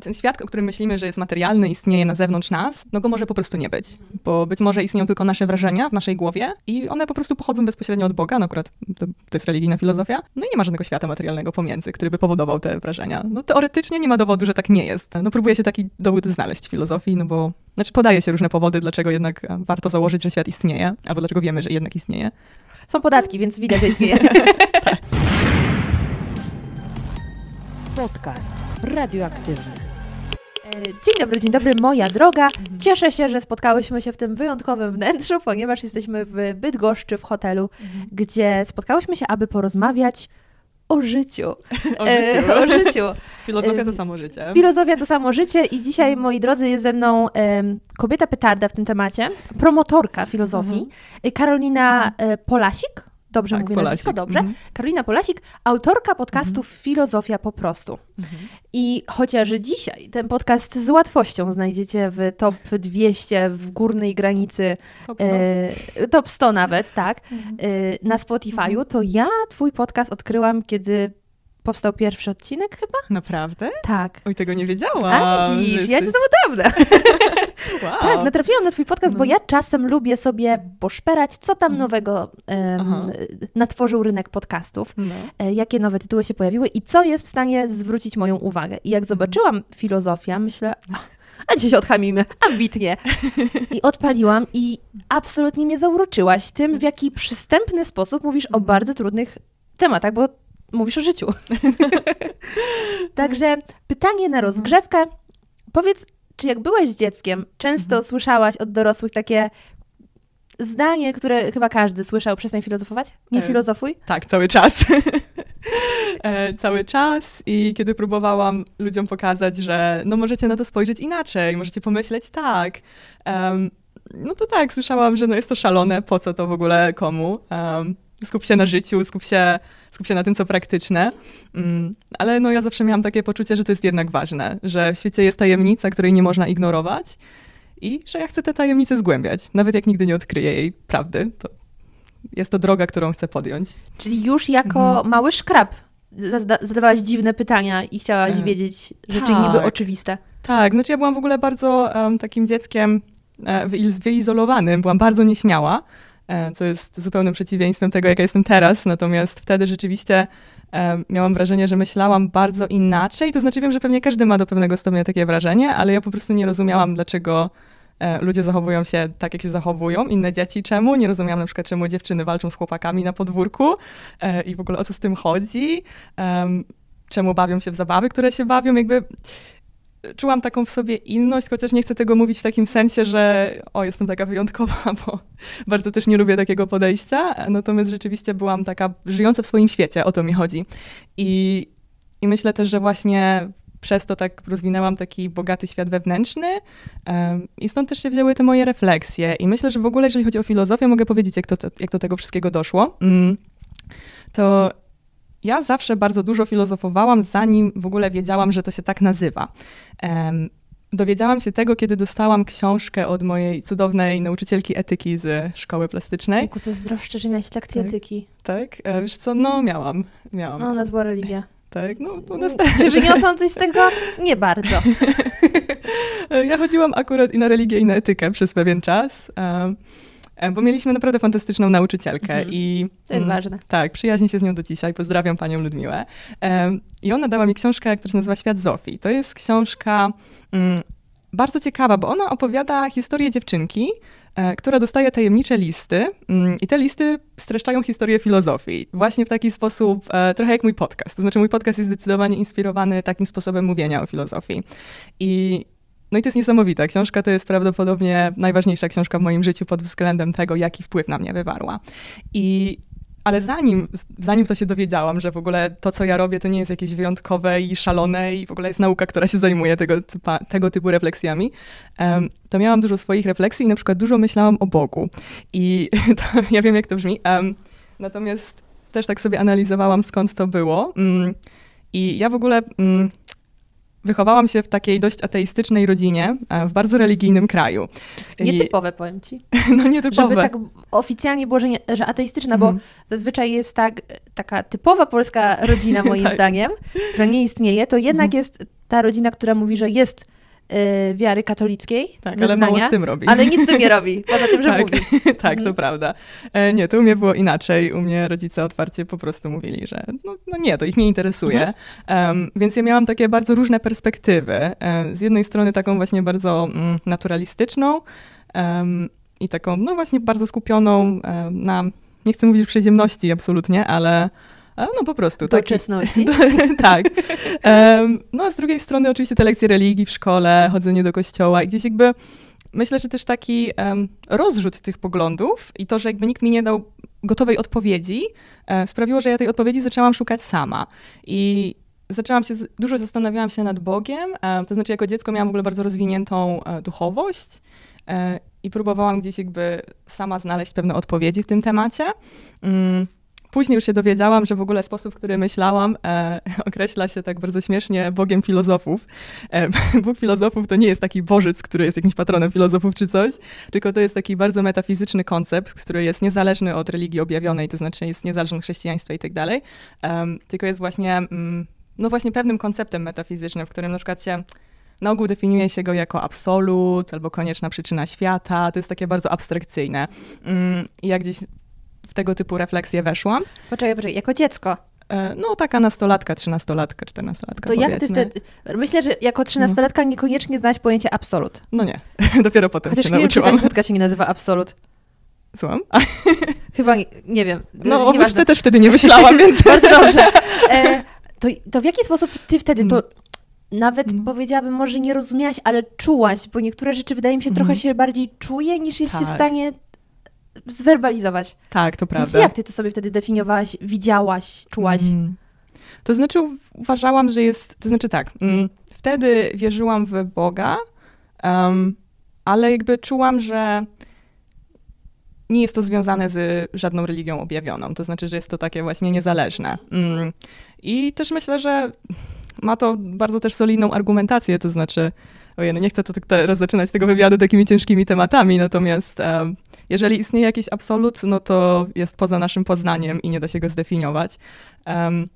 Ten świat, o którym myślimy, że jest materialny, istnieje na zewnątrz nas, no go może po prostu nie być. Bo być może istnieją tylko nasze wrażenia w naszej głowie i one po prostu pochodzą bezpośrednio od Boga, no akurat to, to jest religijna filozofia. No i nie ma żadnego świata materialnego pomiędzy, który by powodował te wrażenia. No teoretycznie nie ma dowodu, że tak nie jest. No próbuje się taki dowód znaleźć w filozofii, no bo znaczy podaje się różne powody, dlaczego jednak warto założyć, że świat istnieje, albo dlaczego wiemy, że jednak istnieje. Są podatki, więc widać, że istnieje. tak. Podcast radioaktywny. E, dzień dobry, dzień dobry, moja droga. Cieszę się, że spotkałyśmy się w tym wyjątkowym wnętrzu, ponieważ jesteśmy w Bydgoszczy w hotelu, mhm. gdzie spotkałyśmy się, aby porozmawiać o życiu. O życiu. E, o życiu. Filozofia to samo życie. Filozofia to samo życie i dzisiaj, moi drodzy, jest ze mną kobieta petarda w tym temacie, promotorka filozofii, mhm. Karolina e, Polasik. Dobrze tak, mówię Polasik. nazwisko? Dobrze. Mhm. Karolina Polasik, autorka podcastów mhm. Filozofia po prostu. Mhm. I chociaż dzisiaj ten podcast z łatwością znajdziecie w top 200 w górnej granicy, top 100, e, top 100 nawet, tak, mhm. e, na Spotify'u, mhm. to ja twój podcast odkryłam, kiedy powstał pierwszy odcinek chyba? Naprawdę? Tak. Oj, tego nie wiedziałam. A widzisz, jesteś... ja to dawno. wow. Tak, natrafiłam na twój podcast, no. bo ja czasem lubię sobie poszperać, co tam mhm. nowego um, natworzył rynek podcastów, no. E, jakie nowe tytuły się pojawiły i co jest w stanie zwrócić moją uwagę. I jak zobaczyłam filozofia, myślę, a dzisiaj się odchamimy, ambitnie. I odpaliłam i absolutnie mnie zauroczyłaś tym, w jaki przystępny sposób mówisz o mhm. bardzo trudnych tematach, bo mówisz o życiu. Także pytanie na rozgrzewkę. Powiedz, czy jak byłeś dzieckiem, często mhm. słyszałaś od dorosłych takie zdanie, które chyba każdy słyszał, przestań filozofować? Nie e, filozofuj? Tak, cały czas. e, cały czas i kiedy próbowałam ludziom pokazać, że no możecie na to spojrzeć inaczej, możecie pomyśleć tak, um, no to tak, słyszałam, że no jest to szalone, po co to w ogóle komu. Um, skup się na życiu, skup się, skup się na tym, co praktyczne. Mm, ale no, ja zawsze miałam takie poczucie, że to jest jednak ważne, że w świecie jest tajemnica, której nie można ignorować i że ja chcę tę tajemnicę zgłębiać. Nawet jak nigdy nie odkryję jej prawdy, to jest to droga, którą chcę podjąć. Czyli już jako mhm. mały szkrab zadawałaś dziwne pytania i chciałaś e, wiedzieć rzeczy tak, niby oczywiste. Tak, znaczy ja byłam w ogóle bardzo um, takim dzieckiem e, wyizolowanym, byłam bardzo nieśmiała. E, co jest zupełnym przeciwieństwem tego, jaka jestem teraz. Natomiast wtedy rzeczywiście e, miałam wrażenie, że myślałam bardzo inaczej. To znaczy wiem, że pewnie każdy ma do pewnego stopnia takie wrażenie, ale ja po prostu nie rozumiałam, dlaczego e, ludzie zachowują się tak, jak się zachowują, inne dzieci czemu. Nie rozumiałam na przykład, czemu dziewczyny walczą z chłopakami na podwórku i w ogóle o co z tym chodzi. Czemu bawią się w zabawy, które się bawią. Jakby czułam taką w sobie inność, chociaż nie chcę tego mówić w takim sensie, że o, jestem taka wyjątkowa, bo bardzo też nie lubię takiego podejścia. Natomiast rzeczywiście byłam taka żyjąca w swoim świecie, o to mi chodzi. I, i myślę też, że właśnie przez to tak rozwinęłam taki bogaty świat wewnętrzny i stąd też się wzięły te moje refleksje. I myślę, że w ogóle, jeżeli chodzi o filozofię, mogę powiedzieć, jak, to, jak do tego wszystkiego doszło. Mm, to ja zawsze bardzo dużo filozofowałam, zanim w ogóle wiedziałam, że to się tak nazywa. Um, dowiedziałam się tego, kiedy dostałam książkę od mojej cudownej nauczycielki etyki z szkoły plastycznej. Jaku zazdroszczę, że miałaś lekcję tak, etyki. Tak? E, wiesz co, no miałam. miałam. No, u nas była religia. Tak, no u nas też. Czy wyniosłam coś z tego? Nie bardzo. ja chodziłam akurat i na religię, i na etykę przez pewien czas. Um, E, bo mieliśmy naprawdę fantastyczną nauczycielkę mhm. i... To jest mm, ważne. Tak, przyjaźnię się z nią do dzisiaj, pozdrawiam panią Ludmiłę. I ona dała mi książkę, która się nazywa Świat Zofii. To jest książka mm, bardzo ciekawa, bo ona opowiada historię dziewczynki, e, która dostaje tajemnicze listy mm, i te listy streszczają historię filozofii. Właśnie w taki sposób, e, trochę jak mój podcast. To znaczy mój podcast jest zdecydowanie inspirowany takim sposobem mówienia o filozofii. I no i to jest niesamowite. Książka to jest prawdopodobnie najważniejsza książka w moim życiu pod względem tego, jaki wpływ na mnie wywarła. I ale zanim, zanim to się dowiedziałam, że w ogóle to, co ja robię, to nie jest jakieś wyjątkowe i szalone i w ogóle jest nauka, która się zajmuje tego, typa, tego typu refleksjami, um, to miałam dużo swoich refleksji i na przykład dużo myślałam o Bogu. I to, ja wiem, jak to brzmi. Um, natomiast też tak sobie analizowałam, skąd to było. Um, I ja w ogóle mm, wychowałam się w takiej dość ateistycznej rodzinie, e, w bardzo religijnym kraju. Nietypowe, powiem ci. No nietypowe. Żeby tak oficjalnie było, że, nie, że ateistyczna, bo mhm. zazwyczaj jest tak, taka typowa polska rodzina, moim tak. zdaniem, która nie istnieje, to jednak mhm. jest ta rodzina, która mówi, że jest wiary katolickiej. Tak, wyznania, ale mało z tym robi. Ale nic z tym nie robi, poza tym, że tak, mówi. tak, to mhm. prawda. E, nie, to u mnie było inaczej. U mnie rodzice otwarcie po prostu mówili, że no, no nie, to ich nie interesuje. Mhm. Um, więc ja miałam takie bardzo różne perspektywy. E, z jednej strony taką właśnie bardzo mm, naturalistyczną um, i taką, no właśnie bardzo skupioną na, nie chcę mówić przyziemności absolutnie, ale no po prostu. Doczesności. Taki, tak. Um, no a z drugiej strony oczywiście te lekcje religii w szkole, chodzenie do kościoła i gdzieś jakby myślę, że też taki um, rozrzut tych poglądów i to, że jakby nikt mi nie dał gotowej odpowiedzi, e, sprawiło, że ja tej odpowiedzi zaczęłam szukać sama. I zaczęłam się, dużo zastanawiałam się nad Bogiem, e, to znaczy jako dziecko miałam w ogóle bardzo rozwiniętą e, duchowość e, i próbowałam gdzieś jakby sama znaleźć pewne odpowiedzi w tym temacie. Mm. Później już się dowiedziałam, że w ogóle sposób, w który myślałam, e, określa się tak bardzo śmiesznie Bogiem filozofów. E, Bóg filozofów to nie jest taki bożyc, który jest jakimś patronem filozofów czy coś, tylko to jest taki bardzo metafizyczny koncept, który jest niezależny od religii objawionej, to znaczy jest niezależny od chrześcijaństwa i tak dalej, tylko jest właśnie, mm, no właśnie pewnym konceptem metafizycznym, w którym na przykład się na ogół definiuje się go jako absolut albo konieczna przyczyna świata. To jest takie bardzo abstrakcyjne. Mm, I jak gdzieś w tego typu refleksje weszłam. Poczekaj, poczekaj, jako dziecko. E, no, taka nastolatka, trzynastolatka, czternastolatka. To jak ty wtedy. Myślę, że jako trzynastolatka niekoniecznie znałaś pojęcie absolut. No nie, dopiero potem Chociaż się nie nauczyłam. Wiem, wódka się nie nazywa absolut. Słucham? Chyba nie, nie wiem. No, o wódce też wtedy nie myślałam, więc. Bardzo dobrze. E, to, to w jaki sposób ty wtedy to mm. nawet mm. powiedziałabym, może nie rozumiałaś, ale czułaś, bo niektóre rzeczy wydaje mi się mm. trochę się bardziej czuje, niż jest tak. się w tak. stanie zwerbalizować. Tak, to prawda. Więc jak ty to sobie wtedy definiowałaś, widziałaś, czułaś? Mm. To znaczy uważałam, że jest, to znaczy tak, mm, wtedy wierzyłam w Boga, um, ale jakby czułam, że nie jest to związane z żadną religią objawioną. To znaczy, że jest to takie właśnie niezależne. Mm. I też myślę, że ma to bardzo też solidną argumentację, to znaczy, ojej, no nie chcę to teraz zaczynać tego wywiadu takimi ciężkimi tematami, natomiast um, jeżeli istnieje jakiś absolut, no to jest poza naszym poznaniem i nie da się go zdefiniować. Um,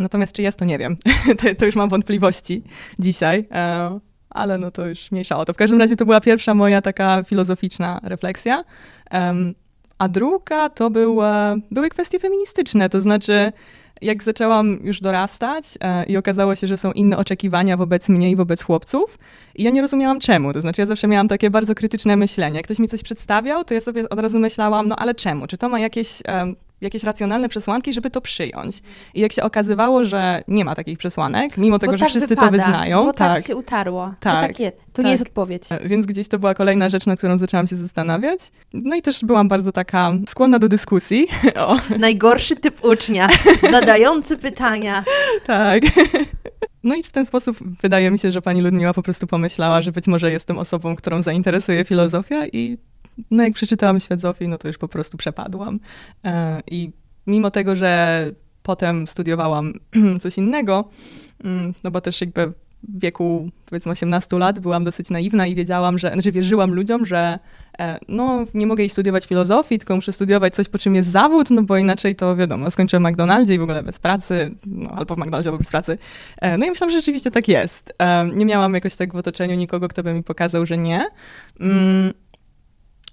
natomiast czy jest, to nie wiem. to, to, już mam wątpliwości dzisiaj. Um, ale no to już mniejsza o to. W każdym razie to była pierwsza moja taka filozoficzna refleksja. Um, a druga to były, były kwestie feministyczne, to znaczy jak zaczęłam już dorastać e, i okazało się, że są inne oczekiwania wobec mnie i wobec chłopców, i ja nie rozumiałam czemu. To znaczy, ja zawsze miałam takie bardzo krytyczne myślenie. Jak ktoś mi coś przedstawiał, to ja sobie od razu myślałam, no ale czemu? Czy to ma jakieś um, jakieś racjonalne przesłanki, żeby to przyjąć. I jak się okazywało, że nie ma takich przesłanek, mimo tego, bo że tak wszyscy wypada, to wyznają. Bo tak, tak się utarło. Tak. tak jest. To tak. nie jest odpowiedź. E, więc gdzieś to była kolejna rzecz, nad którą zaczęłam się zastanawiać. No i też byłam bardzo taka skłonna do dyskusji. O. Najgorszy typ ucznia, zadający pytania. Tak. No i w ten sposób wydaje mi się, że pani Ludmiła po prostu pomyślała, że być może jestem osobą, którą zainteresuje filozofia i no jak przeczytałam Świat Zofii, no to już po prostu przepadłam. E, I mimo tego, że potem studiowałam coś innego, mm, no bo też jakby w wieku powiedzmy 18 lat byłam dosyć naiwna i wiedziałam, że, znaczy wierzyłam ludziom, że e, no nie mogę iść studiować filozofii, tylko muszę studiować coś, po czym jest zawód, no bo inaczej to wiadomo, skończę w McDonaldzie i w ogóle bez pracy, no, albo w McDonaldzie, albo bez pracy. E, no i myślałam, że rzeczywiście tak jest. Nie miałam jakoś tak w otoczeniu nikogo, kto by mi pokazał, że nie.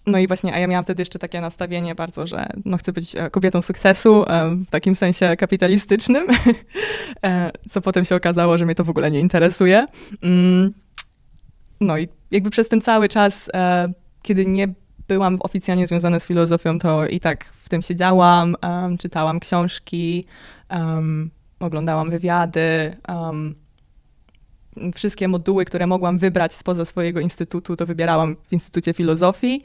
No i właśnie, a ja miałam wtedy jeszcze takie nastawienie bardzo, że no chcę być e, kobietą sukcesu e, w takim sensie kapitalistycznym, e, co potem się okazało, że mnie to w ogóle nie interesuje. Mm, no i jakby przez ten cały czas, kiedy nie byłam oficjalnie związana z filozofią, to i tak w tym siedziałam, czytałam książki, oglądałam wywiady, wszystkie moduły, które mogłam wybrać spoza swojego instytutu, to wybierałam w Instytucie Filozofii.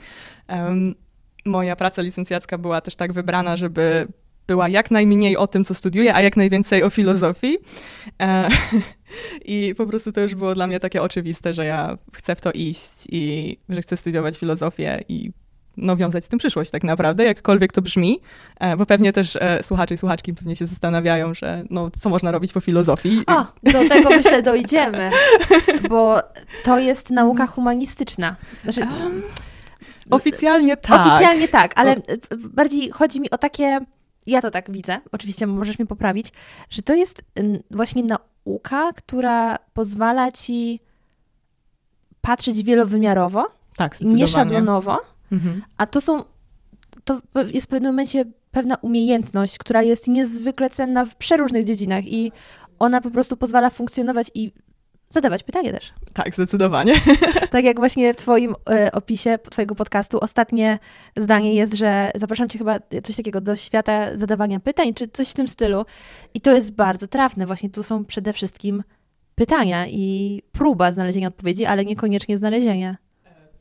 Moja praca licencjacka była też tak wybrana, żeby była jak najmniej o tym, co studiuję, a jak najwięcej o filozofii. E, I po prostu to już było dla mnie takie oczywiste, że ja chcę w to iść i że chcę studiować filozofię i no, wiązać z tym przyszłość tak naprawdę, jakkolwiek to brzmi, e, bo pewnie też e, słuchacze i słuchaczki pewnie się zastanawiają, że no, co można robić po filozofii. O, do tego myślę dojdziemy, bo to jest nauka humanistyczna. Znaczy, um, oficjalnie tak. Oficjalnie tak, ale bardziej chodzi mi o takie, ja to tak widzę, oczywiście możesz mnie poprawić, że to jest właśnie na, nauka, która pozwala ci patrzeć wielowymiarowo, tak, nie szablonowo, mhm. a to są, to jest w pewnym momencie pewna umiejętność, która jest niezwykle cenna w przeróżnych dziedzinach i ona po prostu pozwala funkcjonować i zadawać pytanie też. Tak, zdecydowanie. Tak jak właśnie w Twoim e, opisie Twojego podcastu ostatnie zdanie jest, że zapraszam Cię chyba coś takiego do świata zadawania pytań, czy coś w tym stylu. I to jest bardzo trafne. Właśnie tu są przede wszystkim pytania i próba znalezienia odpowiedzi, ale niekoniecznie znalezienia.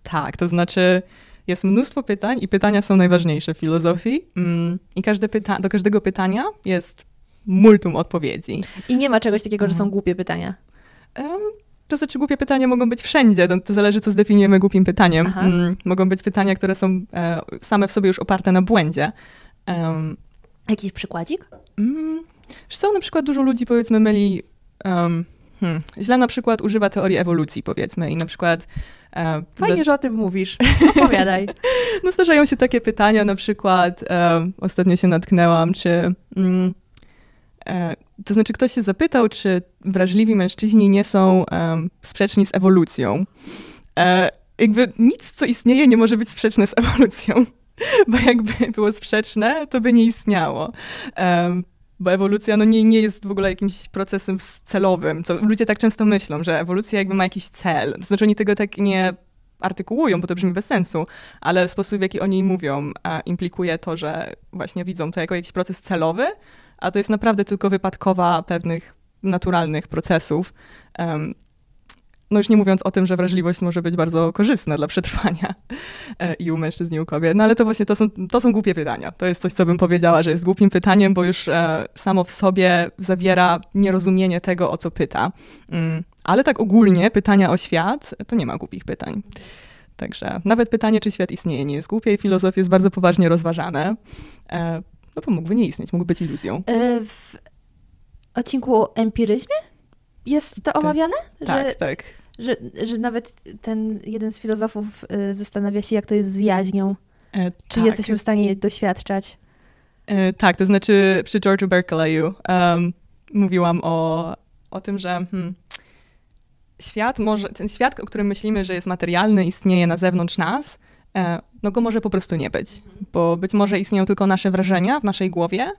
Tak, to znaczy jest mnóstwo pytań i pytania są najważniejsze w filozofii. Mm, I każde pyta- do każdego pytania jest multum odpowiedzi. I nie ma czegoś takiego, że są mhm. głupie pytania. Um, to znaczy, głupie pytania mogą być wszędzie. To, to zależy, co zdefiniujemy głupim pytaniem. Mm, mogą być pytania, które są e, same w sobie już oparte na błędzie. Um, Jakiś przykładzik? Mm, co, na przykład dużo ludzi, powiedzmy, myli... Um, hmm, źle na przykład używa teorii ewolucji, powiedzmy, i na przykład E, Fajnie, że o tym mówisz. Opowiadaj. no zdarzają się takie pytania, na przykład e, ostatnio się natknęłam, czy... Mm, e, to znaczy, ktoś się zapytał, czy wrażliwi mężczyźni nie są um, sprzeczni z ewolucją. E, jakby nic, co istnieje, nie może być sprzeczne z ewolucją, bo jakby było sprzeczne, to by nie istniało. Um, bo ewolucja no nie, nie jest w ogóle jakimś procesem celowym, co ludzie tak często myślą, że ewolucja jakby ma jakiś cel. To znaczy oni tego tak nie artykułują, bo to brzmi bez sensu, ale sposób, w jaki oni mówią, implikuje to, że właśnie widzą to jako jakiś proces celowy, a to jest naprawdę tylko wypadkowa pewnych naturalnych procesów. Um, no już nie mówiąc o tym, że wrażliwość może być bardzo korzystna dla przetrwania e, i u mężczyzn, i u kobiet. No ale to właśnie to są, to są głupie pytania. To jest coś, co bym powiedziała, że jest głupim pytaniem, bo już e, samo w sobie zawiera nierozumienie tego, o co pyta. Mm, ale tak ogólnie pytania o świat, to nie ma głupich pytań. Także nawet pytanie, czy świat istnieje, nie jest głupie i filozofia jest bardzo poważnie rozważane. E, no bo mógłby nie istnieć, mógłby być iluzją. W odcinku empiryzmie jest to tak. omawiane? Tak, że, tak. Że, że nawet ten jeden z filozofów y, zastanawia się, jak to jest z jaźnią. E, Czy tak. jesteśmy w stanie doświadczać? E, tak, to znaczy przy George'u Berkeleyu um, mówiłam o, o tym, że hmm, świat może, ten świat, o którym myślimy, że jest materialny, istnieje na zewnątrz nas, e, no go może po prostu nie być, bo być może istnieją tylko nasze wrażenia w naszej głowie,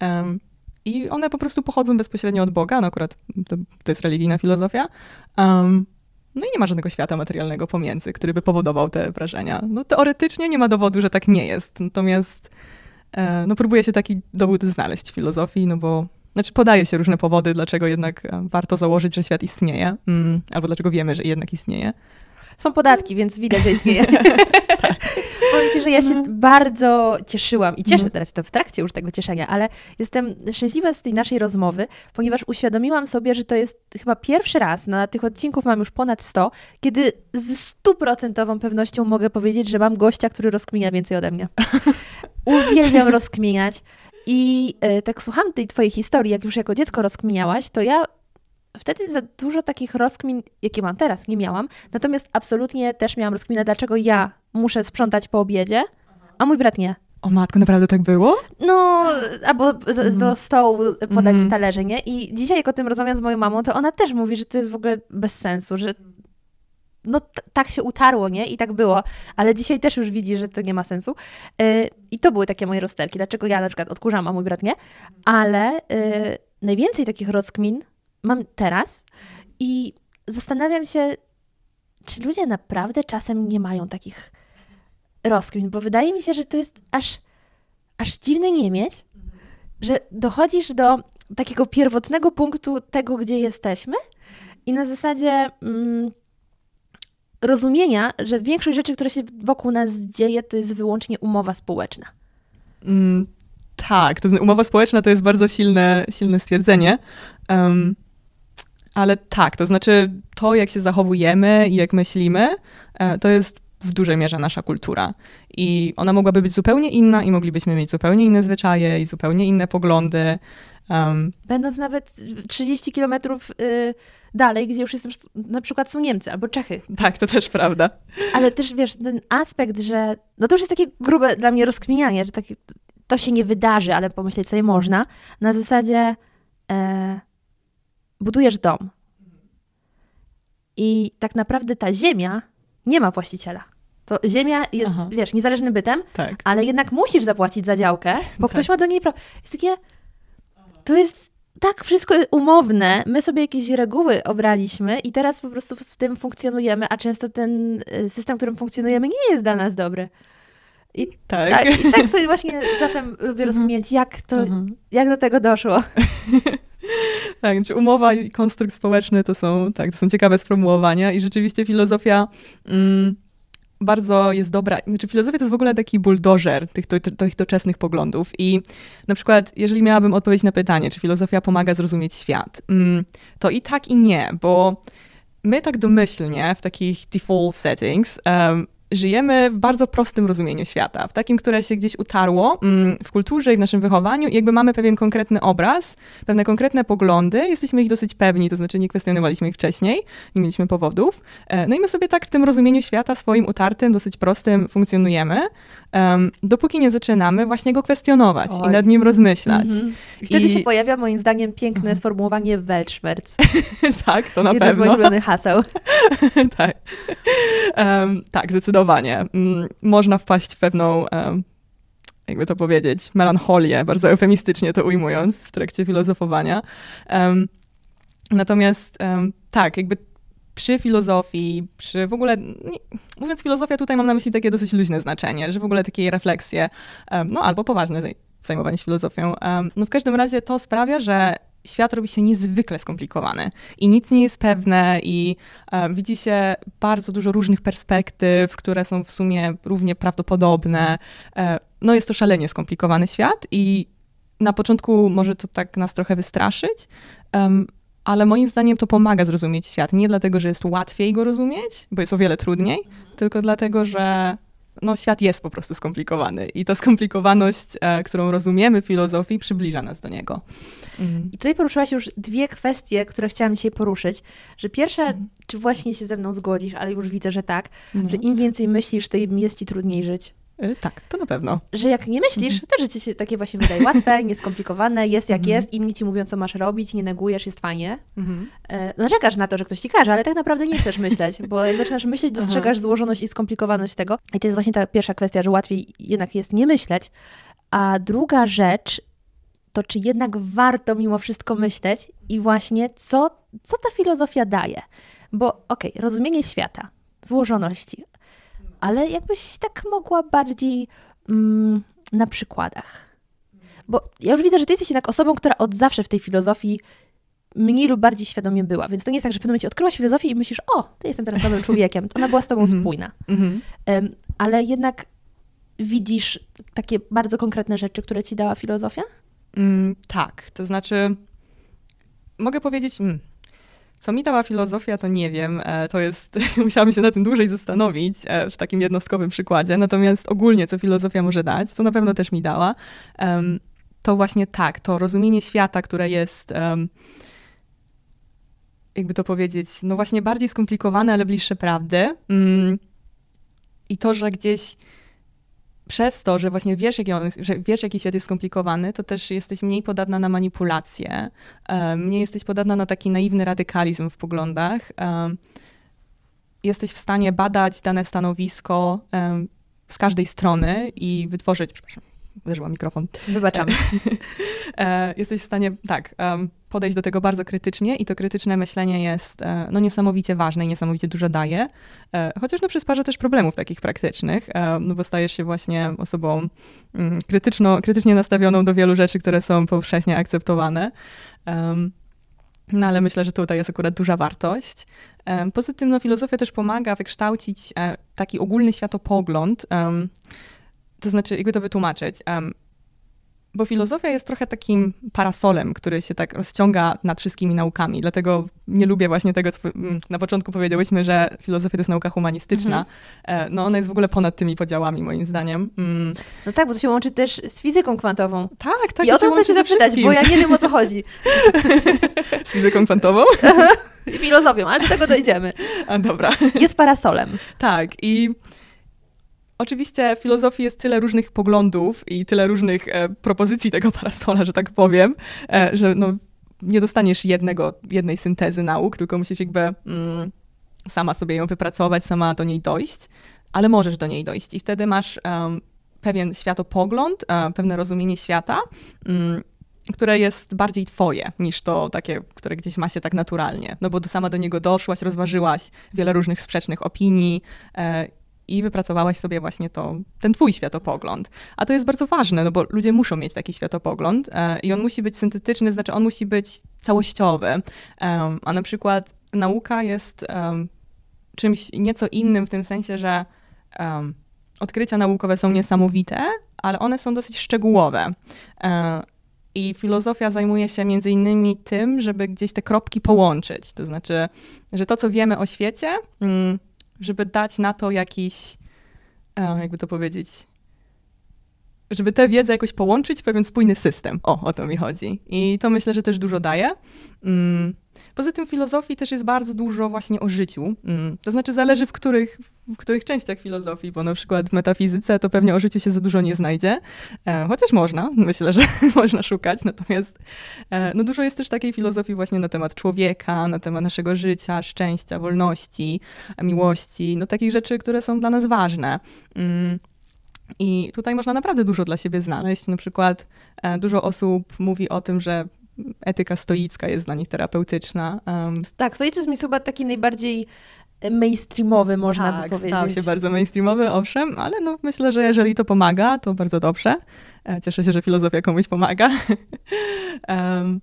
um, i one po prostu pochodzą bezpośrednio od Boga, no akurat to, to jest religijna filozofia. Um, no i nie ma żadnego świata materialnego pomiędzy, który by powodował te wrażenia. No teoretycznie nie ma dowodu, że tak nie jest. Natomiast e, no próbuje się taki dowód znaleźć w filozofii, no bo znaczy podaje się różne powody, dlaczego jednak e, warto założyć, że świat istnieje, mm, albo dlaczego wiemy, że jednak istnieje. Są podatki, więc widać, że istnieje. tak. Powiem Ci, że ja się no. bardzo cieszyłam i cieszę no. teraz, to w trakcie już tego cieszenia, ale jestem szczęśliwa z tej naszej rozmowy, ponieważ uświadomiłam sobie, że to jest chyba pierwszy raz, na tych odcinków mam już ponad 100, kiedy z stuprocentową pewnością mogę powiedzieć, że mam gościa, który rozkminia więcej ode mnie. Uwielbiam rozkminiać. I e, tak słucham tej twojej historii, jak już jako dziecko rozkminiałaś, to ja wtedy za dużo takich rozkmin, jakie mam teraz, nie miałam. Natomiast absolutnie też miałam rozkminę, dlaczego ja muszę sprzątać po obiedzie, a mój brat nie. O matko, naprawdę tak było? No, albo do mhm. stołu podać mm. talerze, nie? I dzisiaj jak o tym rozmawiam z moją mamą, to ona też mówi, że to jest w ogóle bez sensu, że no tak się utarło, nie? I tak było. Ale dzisiaj też już widzi, że to nie ma sensu. Yy, I to były takie moje rozterki. Dlaczego ja na przykład odkurzam, a mój brat nie? Ale yy, najwięcej takich rozkmin mam teraz i zastanawiam się, czy ludzie naprawdę czasem nie mają takich rozkmin, bo wydaje mi się, że to jest aż, aż dziwne nie mieć, że dochodzisz do takiego pierwotnego punktu tego, gdzie jesteśmy i na zasadzie mm, rozumienia, że większość rzeczy, które się wokół nas dzieje, to jest wyłącznie umowa społeczna. Mm, tak, to umowa społeczna to jest bardzo silne, silne stwierdzenie. Um, ale tak, to znaczy to, jak się zachowujemy i jak myślimy, e, to jest w dużej mierze nasza kultura. I ona mogłaby być zupełnie inna i moglibyśmy mieć zupełnie inne zwyczaje i zupełnie inne poglądy. Um, Będąc nawet 30 kilometrów y, dalej, gdzie już jest na przykład są Niemcy albo Czechy. Tak, to też prawda. Ale też wiesz, ten aspekt, że no to już jest takie grube dla mnie rozkminianie, że takie, to się nie wydarzy, ale pomyśleć sobie można. Na zasadzie e, budujesz dom. I tak naprawdę ta ziemia nie ma właściciela. To ziemia jest, Aha. wiesz, niezależnym bytem, tak. ale jednak musisz zapłacić za działkę, bo tak. ktoś ma do niej prawo. Jest takie. To jest tak wszystko umowne. My sobie jakieś reguły obraliśmy i teraz po prostu w tym funkcjonujemy, a często ten y, system, w którym funkcjonujemy, nie jest dla nas dobry. I tak. tak, i tak sobie właśnie czasem lubię mhm. rozumieć, jak to, mhm. jak do tego doszło. tak, czy umowa i konstrukt społeczny to są, tak, to są ciekawe sformułowania i rzeczywiście filozofia mm, bardzo jest dobra. Znaczy, filozofia to jest w ogóle taki buldożer tych, tych, tych doczesnych poglądów. I na przykład, jeżeli miałabym odpowiedzieć na pytanie, czy filozofia pomaga zrozumieć świat, mm, to i tak, i nie, bo my tak domyślnie w takich default settings um, żyjemy w bardzo prostym rozumieniu świata, w takim, które się gdzieś utarło mm, w kulturze i w naszym wychowaniu i jakby mamy pewien konkretny obraz, pewne konkretne poglądy, jesteśmy ich dosyć pewni, to znaczy nie kwestionowaliśmy ich wcześniej, nie mieliśmy powodów. E, no i my sobie tak w tym rozumieniu świata swoim utartym, dosyć prostym funkcjonujemy, um, dopóki nie zaczynamy właśnie go kwestionować Oj. i nad nim rozmyślać. I wtedy I... się pojawia moim zdaniem piękne mhm. sformułowanie Weltschmerz. tak, to na Jeden pewno. Jeden z moich ulubionych haseł. tak. Um, tak, zdecydowanie. Um, można wpaść w pewną jakby to powiedzieć, melancholię, bardzo eufemistycznie to ujmując w trakcie filozofowania. Natomiast tak, jakby przy filozofii, przy w ogóle, mówiąc filozofia, tutaj mam na myśli takie dosyć luźne znaczenie, że w ogóle takie refleksje, no albo poważne zajmowanie się filozofią. No w każdym razie to sprawia, że świat robi się niezwykle skomplikowany i nic nie jest pewne i um, widzi się bardzo dużo różnych perspektyw, które są w sumie równie prawdopodobne. E, no jest to szalenie skomplikowany świat i na początku może to tak nas trochę wystraszyć, um, ale moim zdaniem to pomaga zrozumieć świat. Nie dlatego, że jest łatwiej go rozumieć, bo jest o wiele trudniej, tylko dlatego, że no, świat jest po prostu skomplikowany i ta skomplikowaność, e, którą rozumiemy w filozofii, przybliża nas do niego. Mhm. I tutaj poruszyłaś już dwie kwestie, które chciałam dzisiaj poruszyć. Że pierwsza, mhm. czy właśnie się ze mną zgodzisz, ale już widzę, że tak, mhm. że im więcej myślisz, tym jest ci trudniej żyć. E, tak, to na pewno. Że jak nie myślisz, mhm. to życie się takie właśnie wydaje łatwe, nieskomplikowane, jest jak mhm. jest, inni ci mówią, co masz robić, nie negujesz, jest fajnie. Mhm. E, narzekasz na to, że ktoś ci każe, ale tak naprawdę nie chcesz myśleć, bo jak zaczynasz myśleć, dostrzegasz złożoność i skomplikowaność tego. I to jest właśnie ta pierwsza kwestia, że łatwiej jednak jest nie myśleć. A druga rzecz, to czy jednak warto mimo wszystko myśleć i właśnie co, co ta filozofia daje. Bo okej, okay, rozumienie świata, złożoności, ale jakbyś tak mogła bardziej mm, na przykładach. Bo ja już widzę, że ty jesteś jednak osobą, która od zawsze w tej filozofii mniej lub bardziej świadomie była. Więc to nie jest tak, że w pewnym momencie odkryłaś filozofię i myślisz, o, ty jestem teraz nowym człowiekiem. Ona była z tobą -hmm. spójna. -hmm. ale jednak widzisz takie bardzo konkretne rzeczy, które ci dała filozofia? Mm, tak, to znaczy mogę powiedzieć, mm, co mi dała filozofia, to nie wiem. E, to jest, musiałabym się na tym dłużej zastanowić e, w takim jednostkowym przykładzie. Natomiast ogólnie, co filozofia może dać, to na pewno też mi dała, to właśnie tak, to rozumienie świata, które jest, jakby to powiedzieć, no właśnie bardziej skomplikowane, ale bliższe prawdy. Mm, I to, że gdzieś przez to, że właśnie wiesz, jaki, on, że wiesz, jaki świat jest skomplikowany, to też jesteś mniej podatna na manipulacje, mniej jesteś podatna na taki naiwny radykalizm w poglądach. Jesteś w stanie badać dane stanowisko z każdej strony i wytworzyć, przepraszam, uderzyła mikrofon. Wybaczamy. E, jesteś w stanie, tak, podejść do tego bardzo krytycznie i to krytyczne myślenie jest e, no, niesamowicie ważne i niesamowicie dużo daje, e, chociaż no, przysparza też problemów takich praktycznych, no bo stajesz się właśnie osobą mm, krytyczno, krytycznie nastawioną do wielu rzeczy, które są powszechnie akceptowane. No ale myślę, że tutaj jest akurat duża wartość. Poza tym no, filozofia też pomaga wykształcić taki ogólny światopogląd, to znaczy, jakby to wytłumaczyć. Bo filozofia jest trochę takim parasolem, który się tak rozciąga nad wszystkimi naukami. Dlatego nie lubię właśnie tego, co na początku powiedziałyśmy, że filozofia to jest nauka humanistyczna. Mhm. No ona jest w ogóle ponad tymi podziałami, moim zdaniem. Mm. No tak, bo to się łączy też z fizyką kwantową. Tak, tak. I o to chcę cię zapytać, bo ja nie wiem, o co chodzi. z fizyką kwantową? I filozofią, ale do tego dojdziemy. A, dobra. Jest parasolem. Tak, i Oczywiście w filozofii jest tyle różnych poglądów i tyle różnych e, propozycji tego parasola, że tak powiem, e, że no, nie dostaniesz jednego, jednej syntezy nauk, tylko musisz jakby mm, sama sobie ją wypracować, sama do niej dojść, ale możesz do niej dojść i wtedy masz um, pewien światopogląd, um, pewne rozumienie świata, um, które jest bardziej twoje niż to takie, które gdzieś ma się tak naturalnie. No bo sama do niego doszłaś, rozważyłaś wiele różnych sprzecznych opinii e, i wypracowałaś sobie właśnie to, ten twój światopogląd. A to jest bardzo ważne, no bo ludzie muszą mieć taki światopogląd e, i on musi być syntetyczny, znaczy on musi być całościowy. A na przykład nauka jest czymś nieco innym w tym sensie, że odkrycia naukowe są niesamowite, ale one są dosyć szczegółowe. E, I filozofia zajmuje się między innymi tym, żeby gdzieś te kropki połączyć. To znaczy, że to, co wiemy o świecie, mm, żeby dać na to jakiś, e, jakby to powiedzieć, żeby tę wiedzę jakoś połączyć w pewien spójny system. O, o to mi chodzi. I to myślę, że też dużo daje. Mm, Poza tym filozofii też jest bardzo dużo właśnie o życiu. Mm. To znaczy zależy w których, w których częściach filozofii, bo na przykład w metafizyce to pewnie o życiu się za dużo nie znajdzie, e, chociaż można, myślę, że można szukać, natomiast e, no dużo jest też takiej filozofii właśnie na temat człowieka, na temat naszego życia, szczęścia, wolności, miłości, no takich rzeczy, które są dla nas ważne. Mm. I tutaj można naprawdę dużo dla siebie znaleźć. Na przykład e, dużo osób mówi o tym, że etyka stoicka jest dla nich terapeutyczna. Tak, stoicyzm jest chyba taki najbardziej mainstreamowy, można tak, by powiedzieć. stał się bardzo mainstreamowy, owszem, ale no, myślę, że jeżeli to pomaga, to bardzo dobrze. E, cieszę się, że filozofia komuś pomaga. um,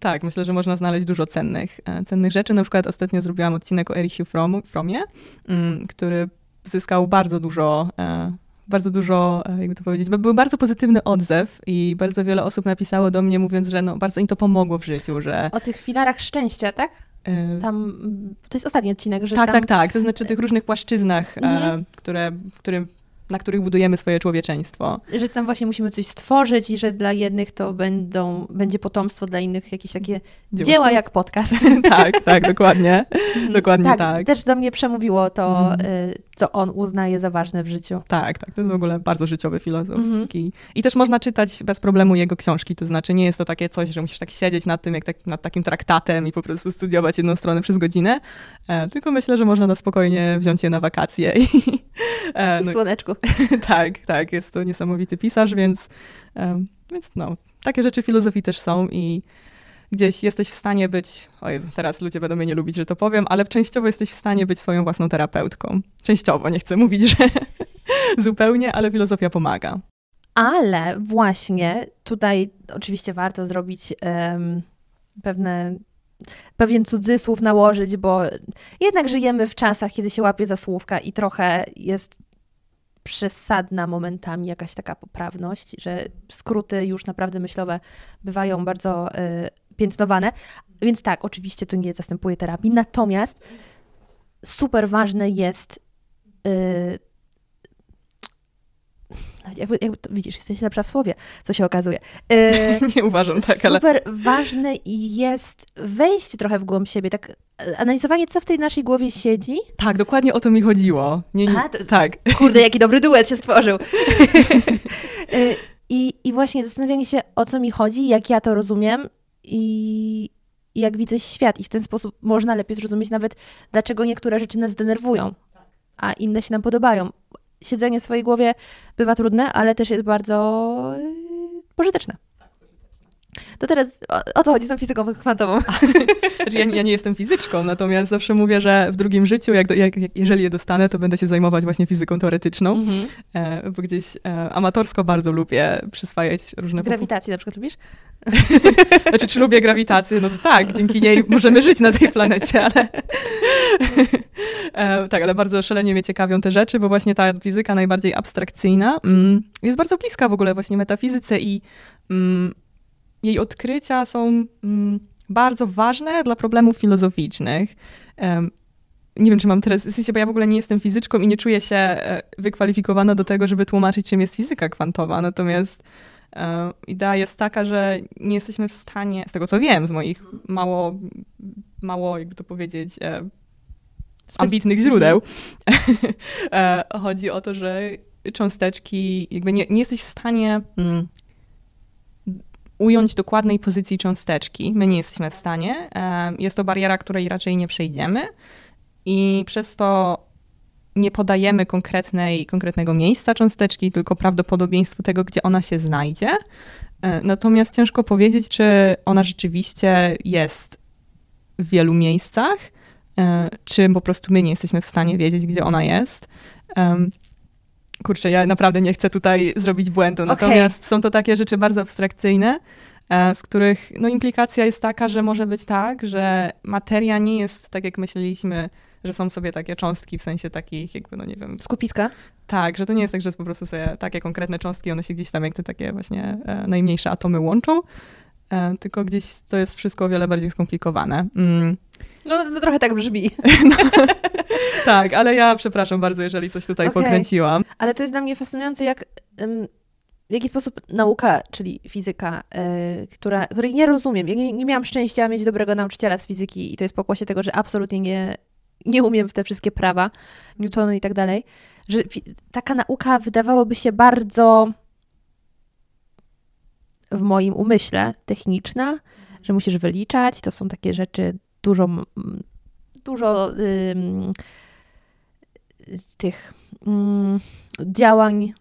tak, myślę, że można znaleźć dużo cennych, e, cennych rzeczy. Na przykład ostatnio zrobiłam odcinek o Erichu Fromie, mm, który zyskał bardzo dużo e, bardzo dużo, e, jakby to powiedzieć, był bardzo pozytywny odzew i bardzo wiele osób napisało do mnie mówiąc, że no, bardzo im to pomogło w życiu, że... O tych filarach szczęścia, tak? E, tam, to jest ostatni odcinek, że Tak, tam... tak, tak. To znaczy tych różnych płaszczyznach, mhm. e, które, w którym na których budujemy swoje człowieczeństwo. Że tam właśnie musimy coś stworzyć i że dla jednych to będą, będzie potomstwo, dla innych jakieś takie dzieła, dzieła jak podcast. tak, tak, dokładnie. Mhm. dokładnie tak, tak. Też do mnie przemówiło to, mm. co on uznaje za ważne w życiu. Tak, tak. To jest w ogóle bardzo życiowy filozof. I, I, też można czytać bez problemu jego książki, to znaczy nie jest to takie coś, że musisz tak siedzieć nad tym, jak tak, nad takim traktatem i po prostu studiować jedną stronę przez godzinę, e, tylko myślę, że można na spokojnie wziąć je na wakacje. I, e, no, w słoneczku. tak, tak, jest to niesamowity pisarz, więc, um, więc no, takie rzeczy filozofii też są i gdzieś jesteś w stanie być, o Jezu, teraz ludzie będą mnie nie lubić, że to powiem, ale częściowo jesteś w stanie być swoją własną terapeutką. Częściowo, nie chcę mówić, że zupełnie, ale filozofia pomaga. Ale właśnie tutaj oczywiście warto zrobić um, pewne pewien cudzysłów nałożyć, bo jednak żyjemy w czasach, kiedy się łapie za słówka i trochę jest przesadna momentami jakaś taka poprawność, że skróty już naprawdę myślowe bywają bardzo y, piętnowane. Więc tak, oczywiście to nie zastępuje terapii, natomiast super ważne jest jakby, jakby to, widzisz, jesteś lepsza w słowie, co się okazuje. E, nie uważam tak, super ale... Super ważne jest wejść trochę w głąb siebie, tak analizowanie, co w tej naszej głowie siedzi. Tak, dokładnie o to mi chodziło. Nie, nie, to, tak. Kurde, jaki dobry duet się stworzył. E, I, I właśnie zastanawianie się, o co mi chodzi, jak ja to rozumiem i, i jak widzę świat. I w ten sposób można lepiej zrozumieć nawet, dlaczego niektóre rzeczy nas denerwują, a inne się nam podobają siedzenie w swojej głowie bywa trudne, ale też jest bardzo yy, pożyteczne. To teraz o, o, co chodzi z tą fizyką kwantową? Znaczy ja, ja, nie jestem fizyczką, natomiast zawsze mówię, że w drugim życiu, jak, jak, jak jeżeli je dostanę, to będę się zajmować właśnie fizyką teoretyczną, -hmm. e, bo gdzieś e, amatorsko bardzo lubię przyswajać różne... Grawitację na przykład lubisz? Znaczy, czy lubię grawitację? No to tak, dzięki niej możemy żyć na tej planecie, ale... e, tak, ale bardzo szalenie mnie ciekawią te rzeczy, bo właśnie ta fizyka najbardziej abstrakcyjna mm, jest bardzo bliska w ogóle właśnie metafizyce i mm, jej odkrycia są mm, bardzo ważne dla problemów filozoficznych. nie wiem, czy mam teraz, w sensie, bo ja w ogóle nie jestem fizyczką i nie czuję się e, wykwalifikowana do tego, żeby tłumaczyć, czym jest fizyka kwantowa. Natomiast e, idea jest taka, że nie jesteśmy w stanie, z tego co wiem, z moich mało, mało jakby to powiedzieć, e, ambitnych źródeł, chodzi o to, że cząsteczki, jakby nie, nie jesteś w stanie mm, ująć dokładnej pozycji cząsteczki. My nie jesteśmy w stanie. Jest to bariera, której raczej nie przejdziemy i przez to nie podajemy konkretnej, konkretnego miejsca cząsteczki, tylko prawdopodobieństwo tego, gdzie ona się znajdzie. E, natomiast ciężko powiedzieć, czy ona rzeczywiście jest w wielu miejscach, e, czy po prostu my nie jesteśmy w stanie wiedzieć, gdzie ona jest. Kurczę, ja naprawdę nie chcę tutaj zrobić błędu. Natomiast okay. są to takie rzeczy bardzo abstrakcyjne, e, z których no, implikacja jest taka, że może być tak, że materia nie jest tak, jak myśleliśmy, że są sobie takie cząstki w sensie takich jakby, no nie wiem... Skupiska? Tak, że to nie jest tak, że jest po prostu sobie takie konkretne cząstki, one się gdzieś tam jak te takie właśnie e, najmniejsze atomy łączą, e, tylko gdzieś to jest wszystko o wiele bardziej skomplikowane. Mm. No to trochę tak brzmi. No, tak, ale ja przepraszam bardzo, jeżeli coś tutaj okay. pokręciłam. Ale to jest dla mnie fascynujące, jak... w jaki sposób nauka, czyli fizyka, yy, która, której nie rozumiem, ja nie, nie miałam szczęścia mieć dobrego nauczyciela z fizyki i to jest pokłosie tego, że absolutnie nie, nie umiem w te wszystkie prawa, Newtony i tak dalej, że taka nauka wydawałoby się bardzo w moim umyśle techniczna, że musisz wyliczać, to są takie rzeczy dużo, dużo ym, tych ym, działań,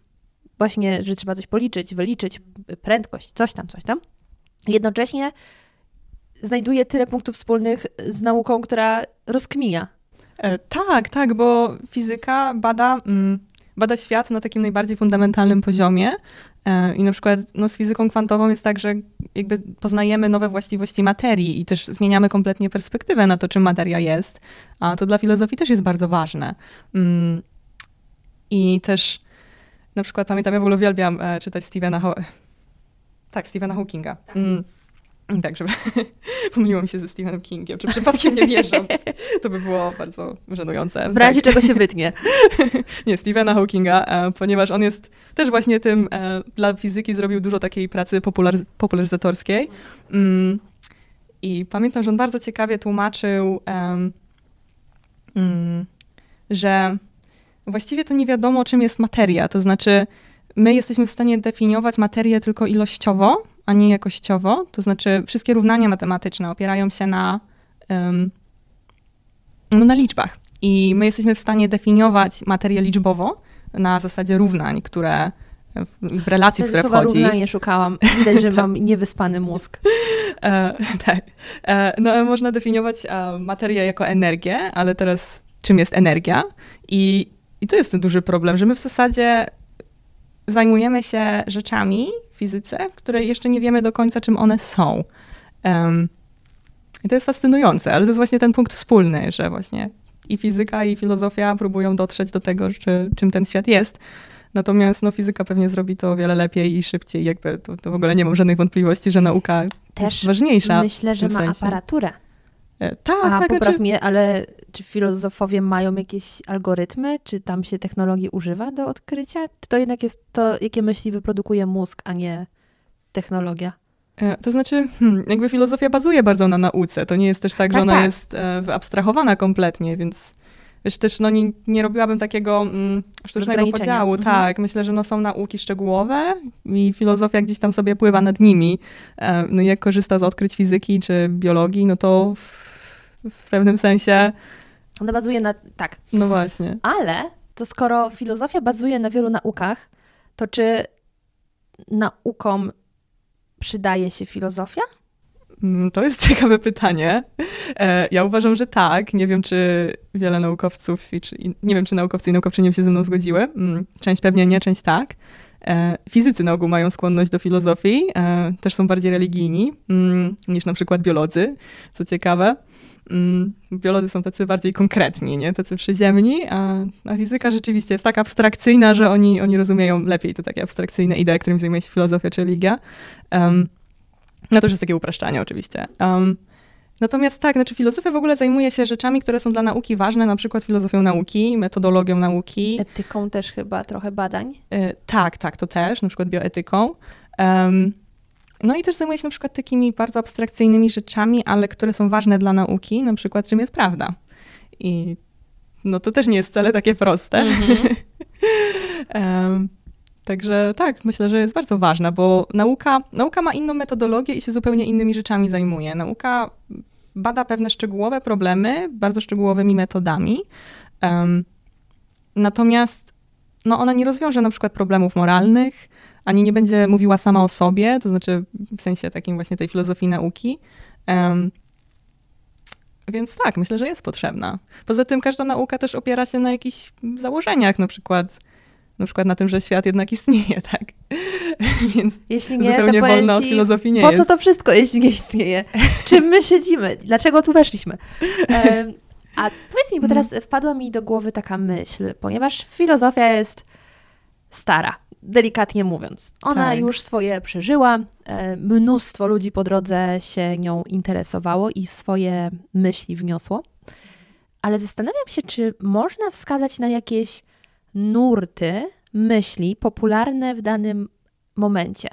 właśnie, że trzeba coś policzyć, wyliczyć, prędkość, coś tam, coś tam. Jednocześnie znajduje tyle punktów wspólnych z nauką, która rozkmija E, tak, tak, bo fizyka bada, mm, bada świat na takim najbardziej fundamentalnym poziomie. E, I na przykład no, z fizyką kwantową jest tak, że jakby poznajemy nowe właściwości materii i też zmieniamy kompletnie perspektywę na to, czym materia jest. A to dla filozofii też jest bardzo ważne. Mm, I też na przykład pamiętam, ja w ogóle uwielbiam e, czytać Stephena, Ho tak, Stephena Hawkinga. Mm tak, żeby pomyliło mi się ze Stephenem Kingiem, czy przypadkiem nie wierzę. To by było bardzo żenujące. W razie tak. czego się wytnie. nie, Stephena Hawkinga, e, ponieważ on jest też właśnie tym, e, dla fizyki zrobił dużo takiej pracy popularyz popularyzatorskiej. Mm, I pamiętam, że on bardzo ciekawie tłumaczył, mm, że właściwie to nie wiadomo, czym jest materia. To znaczy, my jesteśmy w stanie definiować materię tylko ilościowo, a nie jakościowo. To znaczy, wszystkie równania matematyczne opierają się na, um, no, na liczbach. I my jesteśmy w stanie definiować materię liczbowo na zasadzie równań, które w, w relacji, w które wchodzi. równanie szukałam. Widać, że mam niewyspany mózg. E, tak. E, no, można definiować e, materię jako energię, ale teraz czym jest energia? I, I to jest ten duży problem, że my w zasadzie zajmujemy się rzeczami w fizyce, w której jeszcze nie wiemy do końca, czym one są. Um, I to jest fascynujące, ale to jest właśnie ten punkt wspólny, że właśnie i fizyka, i filozofia próbują dotrzeć do tego, czy, czym ten świat jest. Natomiast no, fizyka pewnie zrobi to o wiele lepiej i szybciej. Jakby to, to w ogóle nie mam żadnych wątpliwości, że nauka Też jest ważniejsza. Myślę, że ma sensie. aparaturę. E, tak, A tak. popraw znaczy... mnie, ale czy filozofowie mają jakieś algorytmy? Czy tam się technologii używa do odkrycia? Czy to jednak jest to, jakie myśli wyprodukuje mózg, a nie technologia? E, to znaczy, hmm, jakby filozofia bazuje bardzo na nauce. To nie jest też tak, tak że ona tak. jest e, wyabstrahowana kompletnie, więc wiesz, też no, nie, nie robiłabym takiego mm, sztucznego podziału. Mhm. Tak, myślę, że no, są nauki szczegółowe i filozofia gdzieś tam sobie pływa nad nimi. No, jak korzysta z odkryć fizyki czy biologii, no to w, w pewnym sensie ona bazuje na. Tak. No właśnie. Ale to skoro filozofia bazuje na wielu naukach, to czy naukom przydaje się filozofia? Mm, to jest ciekawe pytanie. E, ja uważam, że tak. Nie wiem, czy wiele naukowców, czy, nie wiem, czy naukowcy i naukowczynie się ze mną zgodziły. Mm, część pewnie nie, część tak. E, fizycy na ogół mają skłonność do filozofii, e, też są bardziej religijni mm, niż na przykład biolodzy, co ciekawe. Mm, biolodzy są tacy bardziej konkretni, nie? tacy przyziemni, a, a fizyka rzeczywiście jest tak abstrakcyjna, że oni, oni rozumieją lepiej te takie abstrakcyjne idee, którym zajmuje się filozofia czy religia. Um, no to już jest takie upraszczanie oczywiście. Um, natomiast tak, znaczy filozofia w ogóle zajmuje się rzeczami, które są dla nauki ważne, na przykład filozofią nauki, metodologią nauki. Etyką też chyba trochę badań. Y, tak, tak, to też, na przykład bioetyką. Um, no i też zajmuję się na przykład takimi bardzo abstrakcyjnymi rzeczami, ale które są ważne dla nauki, na przykład czym jest prawda. I no to też nie jest wcale takie proste. Mm -hmm. um, Także tak, myślę, że jest bardzo ważna, bo nauka, nauka ma inną metodologię i się zupełnie innymi rzeczami zajmuje. Nauka bada pewne szczegółowe problemy bardzo szczegółowymi metodami. Um, natomiast no, ona nie rozwiąże na przykład problemów moralnych, ani nie będzie mówiła sama o sobie, to znaczy w sensie takim właśnie tej filozofii nauki. Um, więc tak, myślę, że jest potrzebna. Poza tym każda nauka też opiera się na jakichś założeniach, na przykład na przykład na tym, że świat jednak istnieje, tak? Więc jeśli nie, zupełnie to wolno od filozofii nie po jest. Po co to wszystko, jeśli nie istnieje? Czym my siedzimy? Dlaczego tu weszliśmy? Um, a powiedz mi, bo teraz wpadła mi do głowy taka myśl, ponieważ filozofia jest stara, delikatnie mówiąc. Ona tak. już swoje przeżyła, e, mnóstwo ludzi po drodze się nią interesowało i swoje myśli wniosło. Ale zastanawiam się, czy można wskazać na jakieś nurty myśli popularne w danym momencie.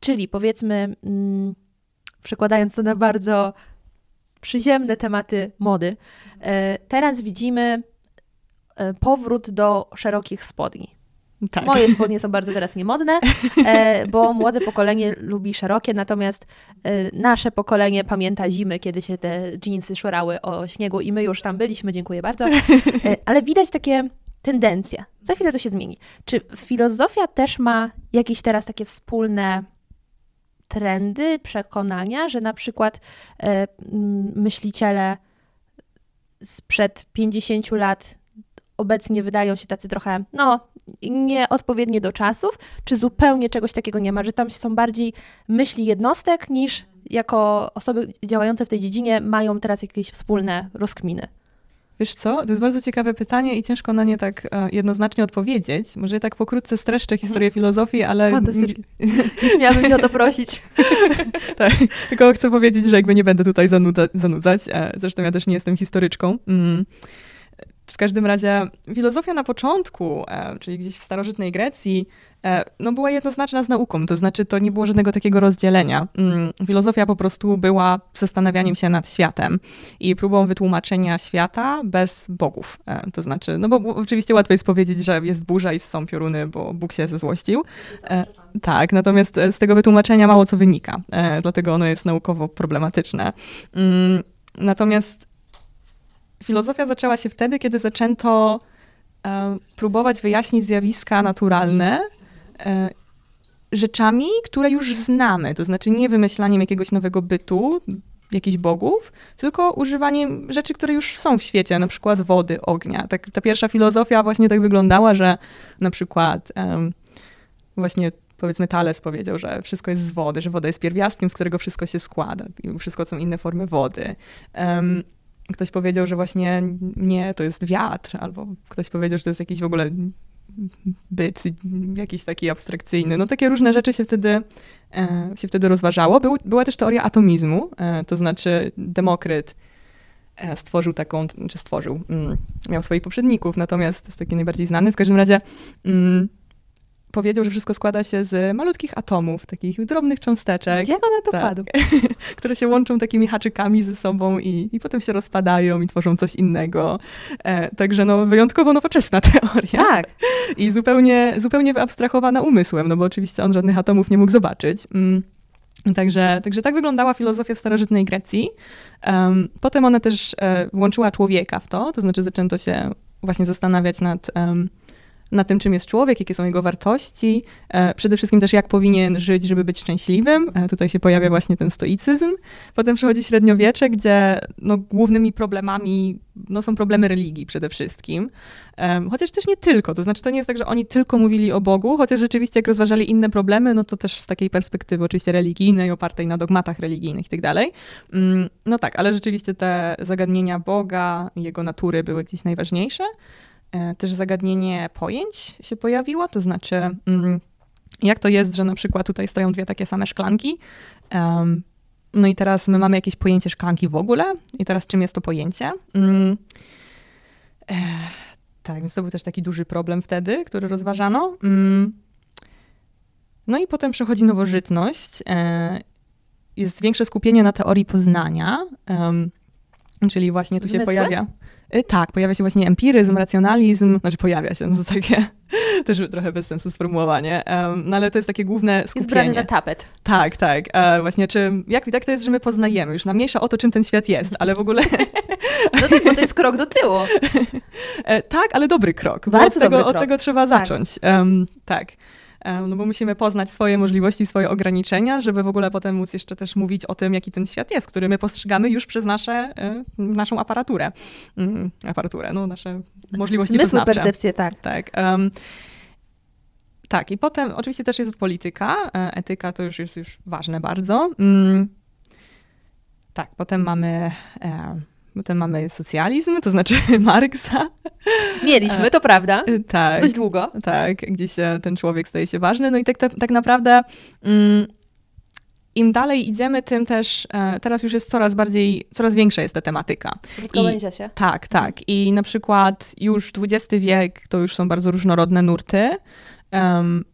Czyli powiedzmy, mm, przekładając to na bardzo przyziemne tematy mody, e, teraz widzimy e, powrót do szerokich spodni. Tak. Moje spodnie są bardzo teraz niemodne, e, bo młode pokolenie lubi szerokie, natomiast nasze pokolenie pamięta zimy, kiedy się te dżinsy szurały o śniegu i my już tam byliśmy, dziękuję bardzo. Ale widać takie tendencje. Za chwilę to się zmieni. Czy filozofia też ma jakieś teraz takie wspólne trendy, przekonania, że na przykład e, myśliciele sprzed 50 lat obecnie wydają się tacy trochę, no, nieodpowiednie do czasów, czy zupełnie czegoś takiego nie ma, że tam są bardziej myśli jednostek niż jako osoby działające w tej dziedzinie mają teraz jakieś wspólne rozkminy? Wiesz co, to jest bardzo ciekawe pytanie i ciężko na nie tak e, jednoznacznie odpowiedzieć. Może ja tak pokrótce streszczę historię mhm. filozofii, ale... Fantastycznie. Nie śmiałabym cię o to prosić. tak, tylko chcę powiedzieć, że jakby nie będę tutaj zanudzać. E, zresztą ja też nie jestem historyczką. Mm. Każdym razie filozofia na początku, e, czyli gdzieś w starożytnej Grecji, e, no była jednoznaczna z nauką, to znaczy to nie było żadnego takiego rozdzielenia. Mm, filozofia po prostu była zastanawianiem się nad światem i próbą wytłumaczenia świata bez bogów. E, to znaczy, no bo oczywiście łatwo jest powiedzieć, że jest burza i są pioruny, bo Bóg się zezłościł. Tak, natomiast z tego wytłumaczenia mało co wynika, dlatego ono jest naukowo problematyczne. Mm, natomiast filozofia zaczęła się wtedy, kiedy zaczęto e, próbować wyjaśnić zjawiska naturalne e, rzeczami, które już znamy. To znaczy nie wymyślaniem jakiegoś nowego bytu, jakichś bogów, tylko używaniem rzeczy, które już są w świecie, na przykład wody, ognia. Tak, ta pierwsza filozofia właśnie tak wyglądała, że na przykład właśnie powiedzmy Thales powiedział, że wszystko jest z wody, że woda jest pierwiastkiem, z którego wszystko się składa. I wszystko są inne formy wody. Um, ktoś powiedział, że właśnie nie, to jest wiatr, albo ktoś powiedział, że to jest jakiś w ogóle byt jakiś taki abstrakcyjny. No takie różne rzeczy się wtedy, e, się wtedy rozważało. Był, była też teoria atomizmu, e, to znaczy Demokryt e, stworzył taką, czy stworzył, mm, miał swoich poprzedników, natomiast jest taki najbardziej znany. W każdym razie mm, powiedział, że wszystko składa się z malutkich atomów, takich drobnych cząsteczek. Gdzie ona to tak, padł? które się łączą takimi haczykami ze sobą i, i potem się rozpadają i tworzą coś innego. E, także no, wyjątkowo nowoczesna teoria. Tak. I zupełnie, zupełnie wyabstrahowana umysłem, no bo oczywiście on żadnych atomów nie mógł zobaczyć. Mm. Także, także tak wyglądała filozofia w starożytnej Grecji. Um, potem ona też e, włączyła człowieka w to, to znaczy zaczęto się właśnie zastanawiać nad um, na tym, czym jest człowiek, jakie są jego wartości, e, przede wszystkim też jak powinien żyć, żeby być szczęśliwym. E, tutaj się pojawia właśnie ten stoicyzm. Potem przychodzi średniowiecze, gdzie no, głównymi problemami no, są problemy religii przede wszystkim. Chociaż też nie tylko, to znaczy to nie jest tak, że oni tylko mówili o Bogu, chociaż rzeczywiście jak rozważali inne problemy, no to też z takiej perspektywy oczywiście religijnej, opartej na dogmatach religijnych i tak dalej. Mm, no tak, ale rzeczywiście te zagadnienia Boga, jego natury były gdzieś najważniejsze. E, też zagadnienie pojęć się pojawiło, to znaczy mm, jak to jest, że na przykład tutaj stoją dwie takie same szklanki, no i teraz my mamy jakieś pojęcie szklanki w ogóle? I teraz czym jest to pojęcie? Mm, e, tak, więc to był też taki duży problem wtedy, który rozważano. Mm, no i potem przechodzi nowożytność, e, jest większe skupienie na teorii poznania, czyli właśnie tu się pojawia Y, tak, pojawia się właśnie empiryzm, racjonalizm, znaczy pojawia się, no to takie też trochę bez sensu sformułowanie, no ale to jest takie główne skupienie. Jest brany na tapet. Tak, tak. E, właśnie czym, jak, jak to jest, że my poznajemy, już nam mniejsza o to, czym ten świat jest, ale w ogóle... no tak, bo to jest krok do tyłu. E, tak, ale dobry krok, Bardzo od tego, dobry krok. od tego trzeba tak. zacząć. Tak. Um, tak no bo musimy poznać swoje możliwości, swoje ograniczenia, żeby w ogóle potem móc jeszcze też mówić o tym, jaki ten świat jest, który my postrzegamy już przez nasze, e, naszą aparaturę. Mm, aparaturę, no nasze możliwości Zmysły, poznawcze. percepcje, tak. Tak. Um, tak, i potem oczywiście też jest polityka, e, etyka to już jest już ważne bardzo. Mm, tak, potem mamy e, Potem mamy socjalizm, to znaczy Marksa. Mieliśmy, to prawda. E, tak. Dość długo. Tak, gdzieś ten człowiek staje się ważny. No i tak, tak, tak naprawdę mm, im dalej idziemy, tym też e, teraz już jest coraz bardziej, coraz większa jest ta tematyka. Rozgałęzia się. Tak, tak. I na przykład już XX wiek to już są bardzo różnorodne nurty. Um,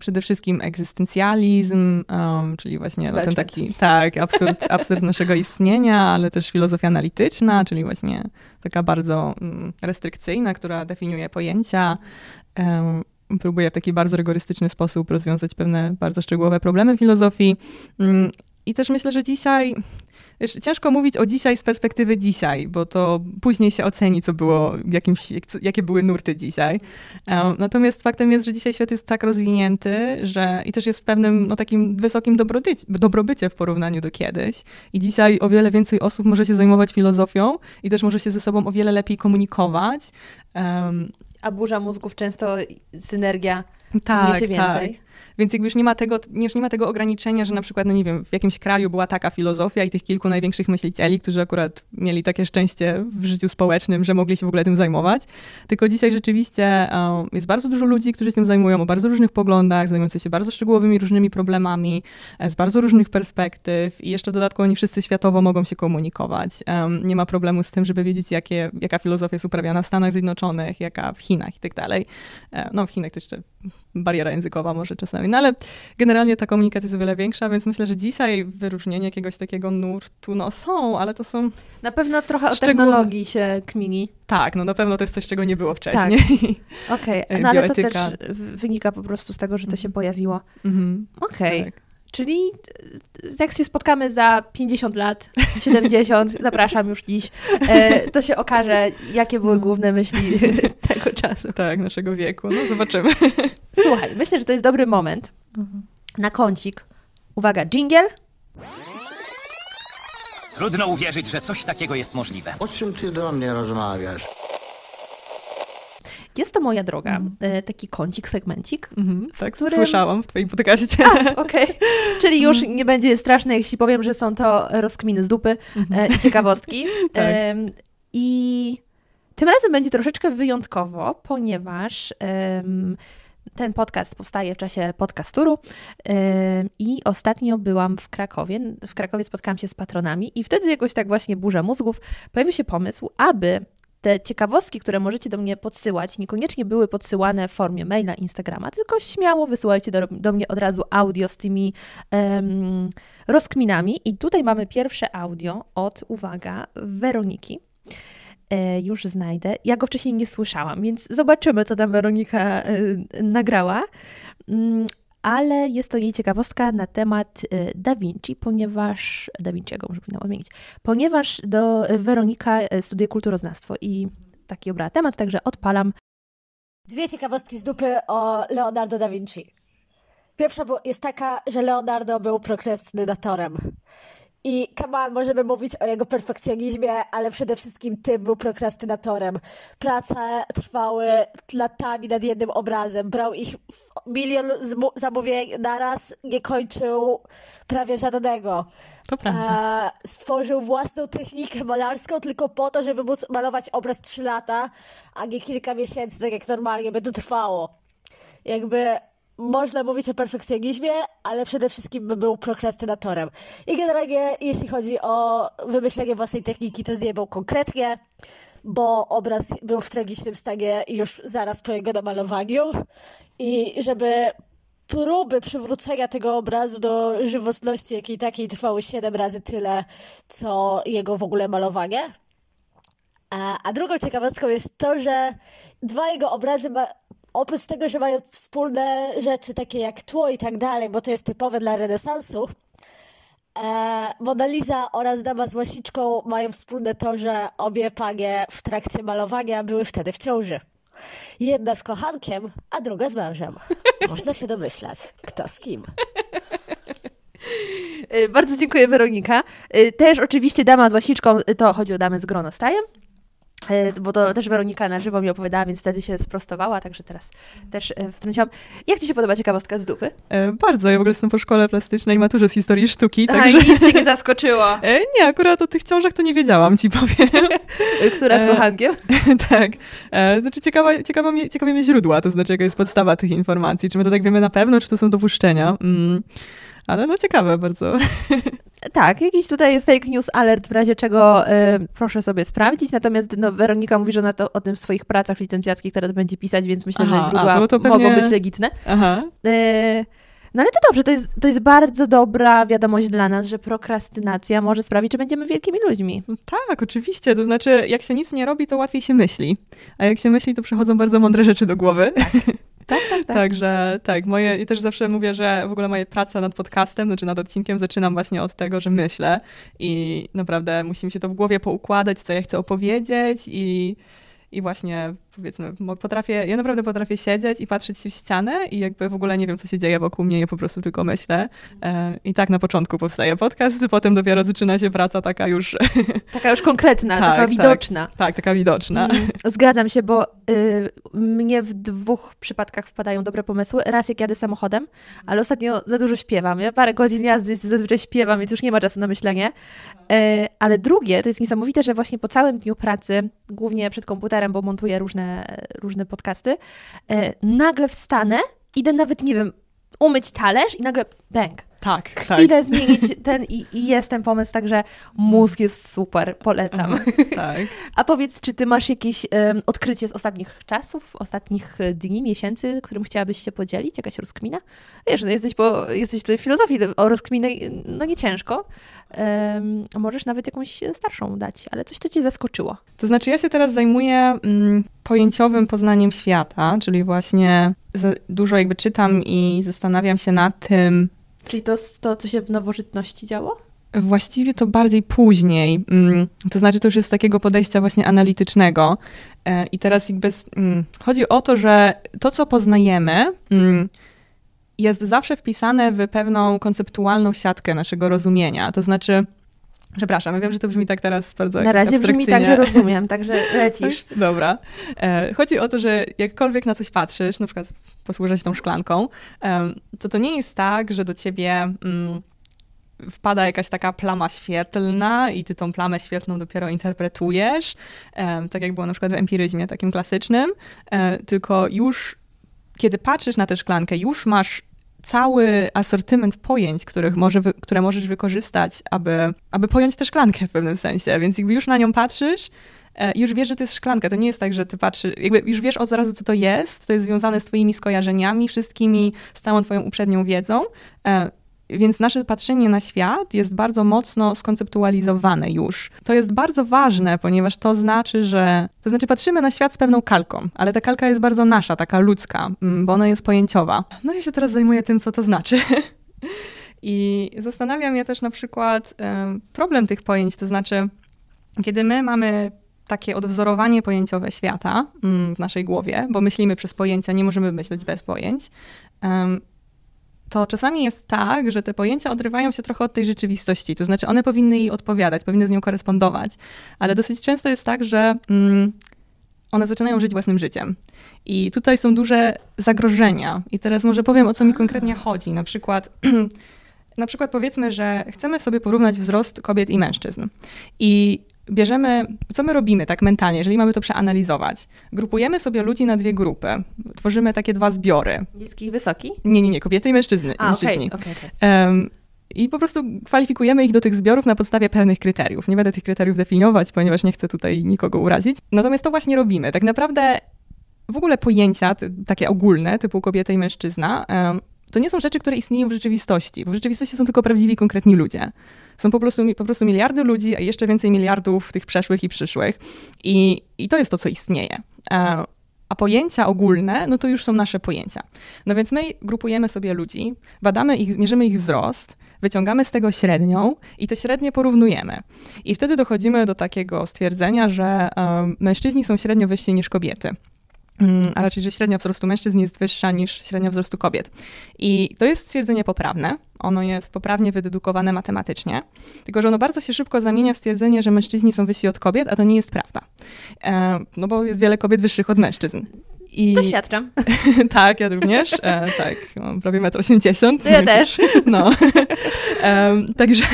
przede wszystkim egzystencjalizm, um, czyli właśnie no, ten taki, tak, absurd, absurd naszego istnienia, ale też filozofia analityczna, czyli właśnie taka bardzo um, restrykcyjna, która definiuje pojęcia, um, próbuje w taki bardzo rygorystyczny sposób rozwiązać pewne bardzo szczegółowe problemy filozofii. Mm, I też myślę, że dzisiaj Wiesz, ciężko mówić o dzisiaj z perspektywy dzisiaj, bo to później się oceni, co było, jakimś, jakie były nurty dzisiaj. Natomiast faktem jest, że dzisiaj świat jest tak rozwinięty, że i też jest w pewnym no, takim wysokim dobrobycie, dobrobycie w porównaniu do kiedyś. I dzisiaj o wiele więcej osób może się zajmować filozofią i też może się ze sobą o wiele lepiej komunikować. Um, A burza mózgów często synergia tak, się więcej. Tak. Więc jakby już nie ma tego, już nie ma tego ograniczenia, że na przykład, no nie wiem, w jakimś kraju była taka filozofia i tych kilku największych myślicieli, którzy akurat mieli takie szczęście w życiu społecznym, że mogli się w ogóle tym zajmować. Tylko dzisiaj rzeczywiście um, jest bardzo dużo ludzi, którzy się tym zajmują o bardzo różnych poglądach, zajmujących się bardzo szczegółowymi różnymi problemami, e, z bardzo różnych perspektyw i jeszcze w dodatku oni wszyscy światowo mogą się komunikować. Um, nie ma problemu z tym, żeby wiedzieć, jakie, jaka filozofia jest uprawiana w Stanach Zjednoczonych, jaka w Chinach i tak dalej. E, no w Chinach to jeszcze bariera językowa może czasami. No ale generalnie ta komunikacja jest o wiele większa, więc myślę, że dzisiaj wyróżnienie jakiegoś takiego nurtu, no są, ale to są... Na pewno trochę o technologii się kmini. Tak, no na pewno to jest coś, czego nie było wcześniej. Tak. Okej, okay. no ale to też wynika po prostu z tego, że to się mhm. pojawiło. Mhm. Okej. Okay. Tak. Czyli jak się spotkamy za 50 lat, 70, zapraszam już dziś, e, to się okaże, jakie były główne myśli tego czasu. Tak, naszego wieku. No zobaczymy. Słuchaj, myślę, że to jest dobry moment na kącik. Uwaga, jingle. Trudno uwierzyć, że coś takiego jest możliwe. O czym ty do mnie rozmawiasz? Jest to moja droga, mm. taki kącik, segmencik. Mm -hmm, tak, którym... słyszałam w twoim podcaście. Okej, okay. czyli już mm. nie będzie straszne, jeśli powiem, że są to rozkminy z dupy -hmm. i ciekawostki. tak. I tym razem będzie troszeczkę wyjątkowo, ponieważ ten podcast powstaje w czasie podcasturu i ostatnio byłam w Krakowie. W Krakowie spotkałam się z patronami i wtedy jakoś tak właśnie burza mózgów pojawił się pomysł, aby te ciekawostki, które możecie do mnie podsyłać, niekoniecznie były podsyłane w formie maila, Instagrama, tylko śmiało wysyłajcie do, do mnie od razu audio z tymi um, rozkminami. I tutaj mamy pierwsze audio od, uwaga, Weroniki. E, już znajdę. Ja go wcześniej nie słyszałam, więc zobaczymy, co tam Weronika e, nagrała. Ale jest to jej ciekawostka na temat y, Da Vinci, ponieważ Da Vinciego może powinnam odmienić, ponieważ do Weronika y, studiuje kulturoznawstwo i taki obrała temat, także odpalam. Dwie ciekawostki z dupy o Leonardo da Vinci. Pierwsza jest taka, że Leonardo był prokrastynatorem. I Kamal, możemy mówić o jego perfekcjonizmie, ale przede wszystkim tym był prokrastynatorem. Prace trwały latami nad jednym obrazem. Brał ich milion zamówień naraz, nie kończył prawie żadnego. To prawda. E, stworzył własną technikę malarską tylko po to, żeby móc malować obraz trzy lata, a nie kilka miesięcy, tak jak normalnie by to trwało. Jakby można mówić o perfekcjonizmie, ale przede wszystkim był prokrastynatorem. I generalnie, jeśli chodzi o wymyślenie własnej techniki, to zjebał konkretnie, bo obraz był w tragicznym stanie już zaraz po jego namalowaniu. I żeby próby przywrócenia tego obrazu do żywotności jakiej takiej trwały siedem razy tyle, co jego w ogóle malowanie. A, a drugą ciekawostką jest to, że dwa jego obrazy ma, oprócz tego, że mają wspólne rzeczy takie jak tło i tak dalej, bo to jest typowe dla renesansu, e, Mona Lisa oraz Dama z Łasiczką mają wspólne to, że obie panie w trakcie malowania były wtedy w ciąży. Jedna z kochankiem, a druga z mężem. Można się domyślać, kto z kim. Y, bardzo dziękuję, Weronika. Y, też oczywiście dama z łasiczką, y, to chodzi o damę z gronostajem. Bo to też Weronika na żywo mi opowiadała, więc wtedy się sprostowała, także teraz też wtrąciłam. Jak Ci się podoba ciekawostka z dupy? E, bardzo. Ja w ogóle jestem po szkole plastycznej, maturze z historii sztuki, także... A, nic Cię nie zaskoczyło. E, nie, akurat o tych książkach to nie wiedziałam, Ci powiem. Która z e, kochankiem? E, tak. E, znaczy ciekawa, ciekawa mnie, ciekawie mnie źródła, to znaczy jaka jest podstawa tych informacji. Czy my to tak wiemy na pewno, czy to są dopuszczenia? Mm. Ale no ciekawe bardzo. Tak, jakiś tutaj fake news alert, w razie czego y, proszę sobie sprawdzić. Natomiast no, Weronika mówi, że ona to o tym w swoich pracach licencjackich teraz będzie pisać, więc myślę, Aha, że źródła a, to to pewnie... mogą być legitne. Aha. Y, no ale to dobrze, to jest, to jest bardzo dobra wiadomość dla nas, że prokrastynacja może sprawić, że będziemy wielkimi ludźmi. Tak, oczywiście. To znaczy, jak się nic nie robi, to łatwiej się myśli. A jak się myśli, to przychodzą bardzo mądre rzeczy do głowy. Tak. Tak, tak, tak. Także tak, moje, i też zawsze mówię, że w ogóle moje praca nad podcastem, znaczy nad odcinkiem zaczynam właśnie od tego, że myślę i naprawdę musi mi się to w głowie poukładać, co ja chcę opowiedzieć i i właśnie powiedzmy, potrafię, ja naprawdę potrafię siedzieć i patrzeć się w ścianę i jakby w ogóle nie wiem, co się dzieje wokół mnie, ja po prostu tylko myślę. E, I tak na początku powstaje podcast, potem dopiero zaczyna się praca taka już... Taka już konkretna, tak, taka tak, widoczna. Tak, taka widoczna. Mm, zgadzam się, bo y, mnie w dwóch przypadkach wpadają dobre pomysły. Raz jak jadę samochodem, ale ostatnio za dużo śpiewam. Ja parę godzin jazdy zazwyczaj śpiewam, więc już nie ma czasu na myślenie. E, ale drugie, to jest niesamowite, że właśnie po całym dniu pracy, głównie przed komputerem, bo montuję różne, różne podcasty, e, nagle wstanę, idę nawet, nie wiem, umyć talerz i nagle bang, tak, chwilę tak. zmienić ten i, i jest ten pomysł, także mózg jest super, polecam. tak. A powiedz, czy ty masz jakieś um, odkrycie z ostatnich czasów, ostatnich dni, miesięcy, którym chciałabyś się podzielić? Jakaś rozkmina? Wiesz, no jesteś, po, jesteś tutaj w filozofii, o rozkminę no nie ciężko. Um, możesz nawet jakąś starszą dać, ale coś, co cię zaskoczyło. To znaczy, ja się teraz zajmuję mm, pojęciowym poznaniem świata, czyli właśnie dużo jakby czytam i zastanawiam się nad tym, Czyli to to, co się w nowożytności działo? Właściwie to bardziej później. Mm, to znaczy, to już jest z takiego podejścia właśnie analitycznego. E, I teraz jakby mm, chodzi o to, że to, co poznajemy, mm, jest zawsze wpisane w pewną konceptualną siatkę naszego rozumienia. To znaczy, Przepraszam, ja wiem, że to brzmi tak teraz bardzo Na razie brzmi tak, że rozumiem, także lecisz. Dobra. E, chodzi o to, że jakkolwiek na coś patrzysz, na przykład posłużać tą szklanką, to to nie jest tak, że do ciebie mm, wpada jakaś taka plama świetlna i ty tą plamę świetlną dopiero interpretujesz, tak jak było na przykład w empiryzmie takim klasycznym, e, tylko już kiedy patrzysz na tę szklankę, już masz cały asortyment pojęć, których może, które możesz wykorzystać, aby, aby pojąć tę szklankę w pewnym sensie. Więc jakby już na nią patrzysz, e, już wiesz, że to jest szklanka. To nie jest tak, że ty patrzysz, jakby już wiesz od razu, co to jest. To jest związane z twoimi skojarzeniami, wszystkimi, z całą twoją uprzednią wiedzą. Więc nasze patrzenie na świat jest bardzo mocno skonceptualizowane już. To jest bardzo ważne, ponieważ to znaczy, że. To znaczy, patrzymy na świat z pewną kalką, ale ta kalka jest bardzo nasza, taka ludzka, mm, bo ona jest pojęciowa. No ja się teraz zajmuję tym, co to znaczy. I zastanawiam się też na przykład problem tych pojęć, to znaczy, kiedy my mamy takie odwzorowanie pojęciowe świata mm, w naszej głowie, bo myślimy przez pojęcia, nie możemy myśleć bez pojęć to czasami jest tak, że te pojęcia odrywają się trochę od tej rzeczywistości. To znaczy, one powinny jej odpowiadać, powinny z nią korespondować. Ale dosyć często jest tak, że mm, one zaczynają żyć własnym życiem. I tutaj są duże zagrożenia. I teraz może powiem, o co mi konkretnie chodzi. Na przykład. Na przykład powiedzmy, że chcemy sobie porównać wzrost kobiet i mężczyzn. I bierzemy, co my robimy tak mentalnie, jeżeli mamy to przeanalizować? Grupujemy sobie ludzi na dwie grupy. Tworzymy takie dwa zbiory. Niski i wysoki? Nie, nie, nie, kobiety i mężczyzny. A, mężczyźni. Okay, okay, okay. Um, i po prostu kwalifikujemy ich do tych zbiorów na podstawie pewnych kryteriów. Nie będę tych kryteriów definiować, ponieważ nie chcę tutaj nikogo urazić. Natomiast to właśnie robimy. Tak naprawdę w ogóle pojęcia takie ogólne, typu kobieta i mężczyzna, to nie są rzeczy, które istnieją w rzeczywistości, bo w rzeczywistości są tylko prawdziwi, konkretni ludzie. Są po prostu, po prostu miliardy ludzi, a jeszcze więcej miliardów tych przeszłych i przyszłych. I, i to jest to, co istnieje. E, a pojęcia ogólne, no to już są nasze pojęcia. No więc my grupujemy sobie ludzi, badamy ich, mierzymy ich wzrost, wyciągamy z tego średnią i te średnie porównujemy. I wtedy dochodzimy do takiego stwierdzenia, że um, mężczyźni są średnio wyżsi niż kobiety. Mm, a raczej, że średnia wzrostu mężczyzn jest wyższa niż średnia wzrostu kobiet. I to jest stwierdzenie poprawne. Ono jest poprawnie wydedukowane matematycznie, tylko że ono bardzo się szybko zamienia w stwierdzenie, że mężczyźni są wyżsi od kobiet, a to nie jest prawda. E, no bo jest wiele kobiet wyższych od mężczyzn. I... Doświadczam. tak, ja również. E, tak, mam prawie 1,80 m. Ja też. no. E, także,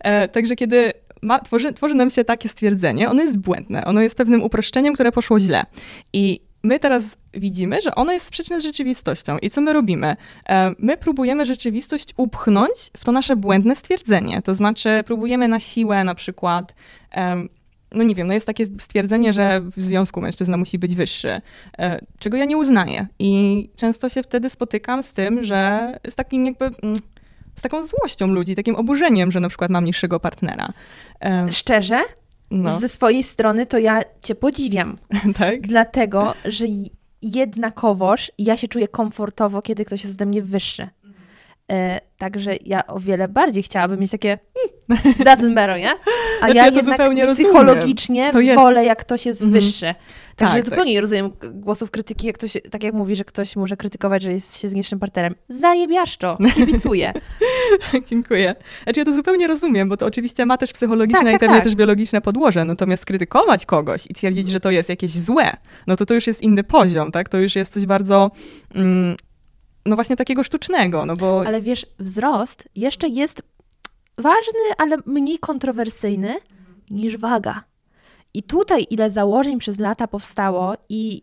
e, także kiedy ma, tworzy, tworzy nam się takie stwierdzenie, ono jest błędne, ono jest pewnym uproszczeniem, które poszło źle. I my teraz widzimy, że ono jest sprzeczne z rzeczywistością. I co my robimy? E, my próbujemy rzeczywistość upchnąć w to nasze błędne stwierdzenie. To znaczy, próbujemy na siłę na przykład. No nie wiem, no jest takie stwierdzenie, że w związku mężczyzna musi być wyższy, e, czego ja nie uznaję. I często się wtedy spotykam z tym, że z takim jakby mm, z taką złością ludzi, takim oburzeniem, że na przykład mam niższego partnera. Szczerze? No. ze swojej strony to ja cię podziwiam. tak? Dlatego, że jednakowoż ja się czuję komfortowo, kiedy ktoś jest ode mnie wyższy. E, także ja o wiele bardziej chciałabym mieć takie hmm, doesn't matter, nie? A znaczy, ja, ja jednak psychologicznie wolę, jak ktoś jest mm -hmm. wyższy. Także tak, zupełnie tak. nie rozumiem głosów krytyki, jak ktoś, tak jak mówi, że ktoś może krytykować, że jest się z niższym partnerem. Zajebiaszczo, kibicuję. Dziękuję. Znaczy ja to zupełnie rozumiem, bo to oczywiście ma też psychologiczne tak, i tak, pewnie tak. też biologiczne podłoże, natomiast krytykować kogoś i twierdzić, że to jest jakieś złe, no to to już jest inny poziom, tak? To już jest coś bardzo... Mm, no właśnie takiego sztucznego, no bo... Ale wiesz, wzrost jeszcze jest ważny, ale mniej kontrowersyjny niż waga. I tutaj ile założeń przez lata powstało i,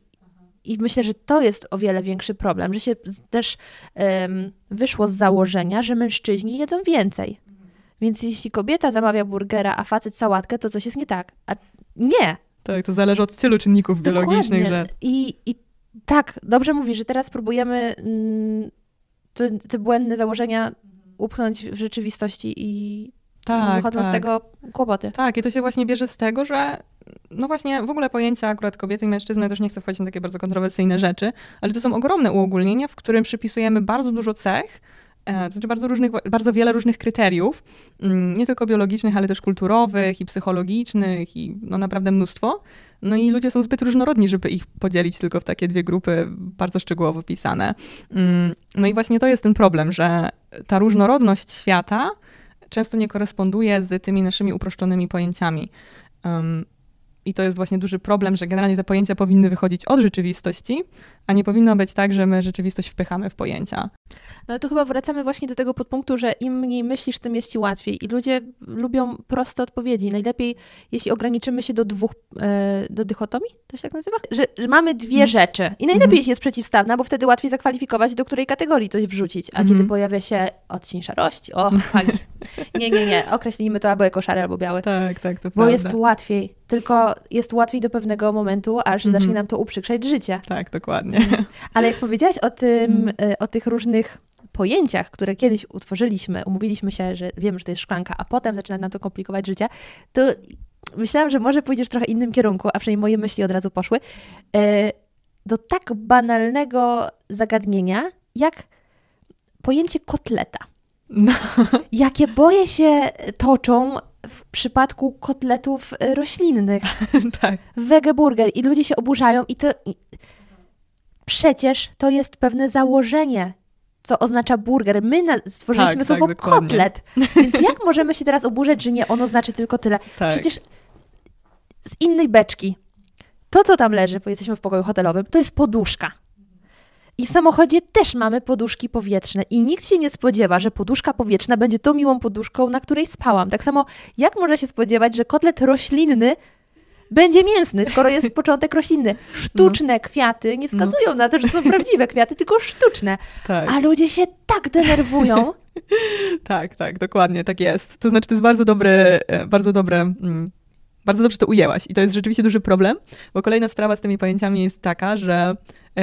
i myślę, że to jest o wiele większy problem, że się też um, wyszło z założenia, że mężczyźni jedzą więcej. Więc jeśli kobieta zamawia burgera, a facet sałatkę, to coś jest nie tak. A nie. Tak, to zależy od tylu czynników Dokładnie. biologicznych, że... I, I tak, dobrze mówisz, że teraz próbujemy mm, te, te błędne założenia upchnąć w rzeczywistości i tak, wychodzą tak. z tego kłopoty. Tak, i to się właśnie bierze z tego, że no właśnie w ogóle pojęcia akurat kobiety i mężczyzny, też nie chcę wchodzić na takie bardzo kontrowersyjne rzeczy, ale to są ogromne uogólnienia, w którym przypisujemy bardzo dużo cech, to znaczy bardzo, różnych, bardzo wiele różnych kryteriów, mm, nie tylko biologicznych, ale też kulturowych i psychologicznych i no naprawdę mnóstwo. No i ludzie są zbyt różnorodni, żeby ich podzielić tylko w takie dwie grupy bardzo szczegółowo pisane. Mm, no i właśnie to jest ten problem, że ta różnorodność świata często nie koresponduje z tymi naszymi uproszczonymi pojęciami. I to jest właśnie duży problem, że generalnie te pojęcia powinny wychodzić od rzeczywistości, a nie powinno być tak, że my rzeczywistość wpychamy w pojęcia. No ale tu chyba wracamy właśnie do tego podpunktu, że im mniej myślisz, tym jest ci łatwiej. I ludzie lubią proste odpowiedzi. Najlepiej, jeśli ograniczymy się do dwóch, e, do dychotomii, to się tak nazywa? Że, że mamy dwie mm. rzeczy. I najlepiej, mm jeśli jest przeciwstawna, bo wtedy łatwiej zakwalifikować, do której kategorii coś wrzucić. A mm kiedy pojawia się odcień szarości, o, fajnie. Nie, nie, nie. Określimy to albo jako szary, albo biały. Tak, tak, to Bo prawda. jest łatwiej. Tylko jest łatwiej do pewnego momentu, aż -hmm. zacznie nam to uprzykrzać życie. Tak, dokładnie. Mhm. Ale jak powiedziałaś o tym, mhm. e, o tych różnych pojęciach, które kiedyś utworzyliśmy, umówiliśmy się, że wiemy, że to jest szklanka, a potem zaczyna nam to komplikować życie, to myślałam, że może pójdziesz trochę innym kierunku, a przynajmniej moje myśli od razu poszły, e, do tak banalnego zagadnienia, jak pojęcie kotleta. No. Jakie boje się toczą w przypadku kotletów roślinnych. tak. Wegeburger i ludzie się oburzają i to... Przecież to jest pewne założenie co oznacza burger. My stworzyliśmy tak, słowo tak, kotlet. Więc jak możemy się teraz oburzać, że nie, ono znaczy tylko tyle? Tak. Przecież z innej beczki. To, co tam leży, bo jesteśmy w pokoju hotelowym, to jest poduszka. I w samochodzie też mamy poduszki powietrzne. I nikt się nie spodziewa, że poduszka powietrzna będzie tą miłą poduszką, na której spałam. Tak samo, jak można się spodziewać, że kotlet roślinny będzie mięsny, skoro jest początek roślinny. Sztuczne no. kwiaty nie wskazują no. na to, że są prawdziwe kwiaty, tylko sztuczne. Tak. A ludzie się tak denerwują. tak, tak, dokładnie, tak jest. To znaczy, to jest bardzo dobre, e, bardzo dobre. Mm bardzo dobrze to ujęłaś i to jest rzeczywiście duży problem, bo kolejna sprawa z tymi pojęciami jest taka, że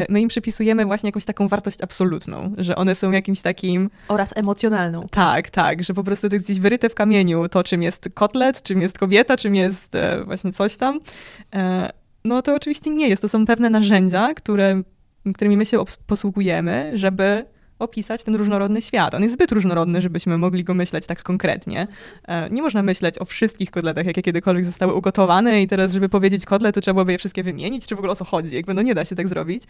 my im przypisujemy właśnie jakąś taką wartość absolutną, że one są jakimś takim... Oraz emocjonalną. Tak, tak, że po prostu to jest gdzieś wyryte w kamieniu to, czym jest kotlet, czym jest kobieta, czym jest właśnie coś tam. No to oczywiście nie jest. To są pewne narzędzia, które, którymi my się posługujemy, żeby opisać ten różnorodny świat. On jest zbyt różnorodny, żebyśmy mogli go myśleć tak konkretnie. E, nie można myśleć o wszystkich kotletach, jakie kiedykolwiek zostały ugotowane i teraz, żeby powiedzieć kotlet, to trzeba byłoby je wszystkie wymienić, czy w ogóle o co chodzi. Jakby no nie da się tak zrobić.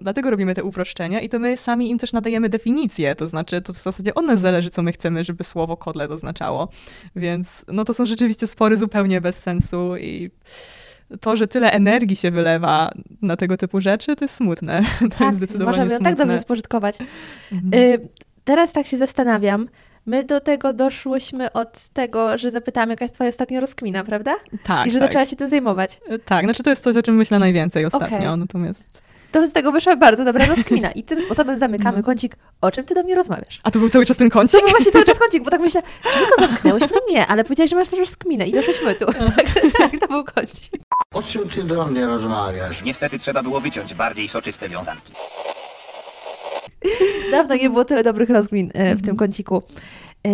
Dlatego robimy te uproszczenia i to my sami im też nadajemy definicję, to znaczy to w zasadzie od nas zależy, co my chcemy, żeby słowo kotlet oznaczało. Więc no to są rzeczywiście spory zupełnie bez sensu i to, że tyle energii się wylewa na tego typu rzeczy, to jest smutne. To tak, jest zdecydowanie możemy smutne. tak dobrze spożytkować. Mhm. Y, teraz tak się zastanawiam. My do tego doszłyśmy od tego, że zapytamy, jaka jest twoja ostatnia rozkmina, prawda? Tak. I że tak. zaczęłaś się tym zajmować. Y, tak, znaczy to jest coś, o czym myślę najwięcej ostatnio, okay. natomiast to z tego wyszła bardzo dobra rozkmina. I tym sposobem zamykamy no. kącik, o czym ty do mnie rozmawiasz. A to był cały czas ten kącik? To był właśnie cały czas kącik, bo tak myślę, czy go zamknęłyśmy? Nie, ale powiedziałeś, że masz też rozkminę i doszliśmy tu. Tak, tak, to był kącik. O czym ty do mnie rozmawiasz? Niestety trzeba było wyciąć bardziej soczyste wiązanki. Dawno nie było tyle dobrych rozkmin e, w tym mhm. kąciku. E,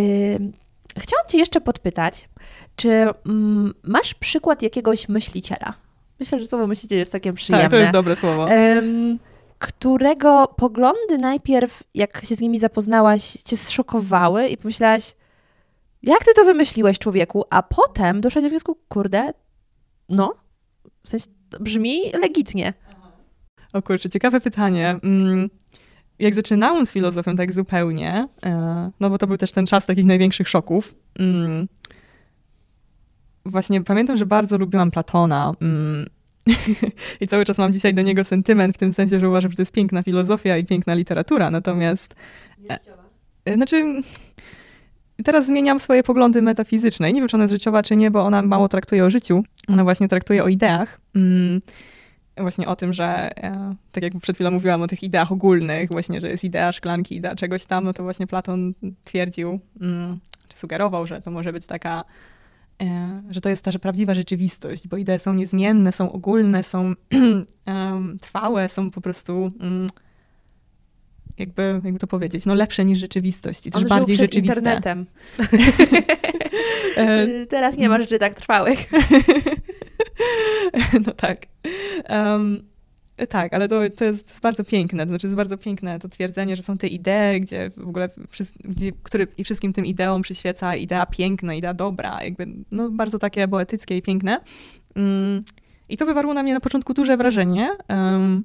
chciałam cię jeszcze podpytać, czy mm, masz przykład jakiegoś myśliciela? Myślę, że słowo myśliciel jest takie przyjemne. Tak, to jest dobre słowo. Um, którego poglądy najpierw, jak się z nimi zapoznałaś, cię zszokowały i pomyślałaś, jak ty to wymyśliłeś, człowieku? A potem doszłaś do wniosku, kurde, no, w sensie brzmi legitnie. O kurczę, ciekawe pytanie. Mm, jak zaczynałam z filozofią tak zupełnie, e, no bo to był też ten czas takich największych szoków, mm, właśnie pamiętam, że bardzo lubiłam Platona. Mm. I cały czas mam dzisiaj do niego sentyment, w tym sensie, że uważam, że to jest piękna filozofia i piękna literatura. Natomiast. E, znaczy. Teraz zmieniam swoje poglądy metafizyczne. Nie wiem, czy ona jest życiowa, czy nie, bo ona mało traktuje o życiu. Ona właśnie traktuje o ideach. Mm. Właśnie o tym, że e, tak jak przed chwilą mówiłam o tych ideach ogólnych, właśnie, że jest idea szklanki, idea czegoś tam, no to właśnie Platon twierdził, mm, czy sugerował, że to może być taka E, że to jest ta że prawdziwa rzeczywistość, bo idee są niezmienne, są ogólne, są trwałe, są po prostu um, jakby, jakby to powiedzieć, no lepsze niż rzeczywistość i też On bardziej przed rzeczywiste. internetem. E, Teraz nie ma rzeczy tak trwałych. no tak. Um, tak, ale to, to jest bardzo piękne. To znaczy, jest bardzo piękne to twierdzenie, że są te idee, gdzie w ogóle, gdzie, który, i wszystkim tym ideom przyświeca idea piękna, idea dobra, jakby, no bardzo takie poetyckie i piękne. Um, I to wywarło na mnie na początku duże wrażenie. Um,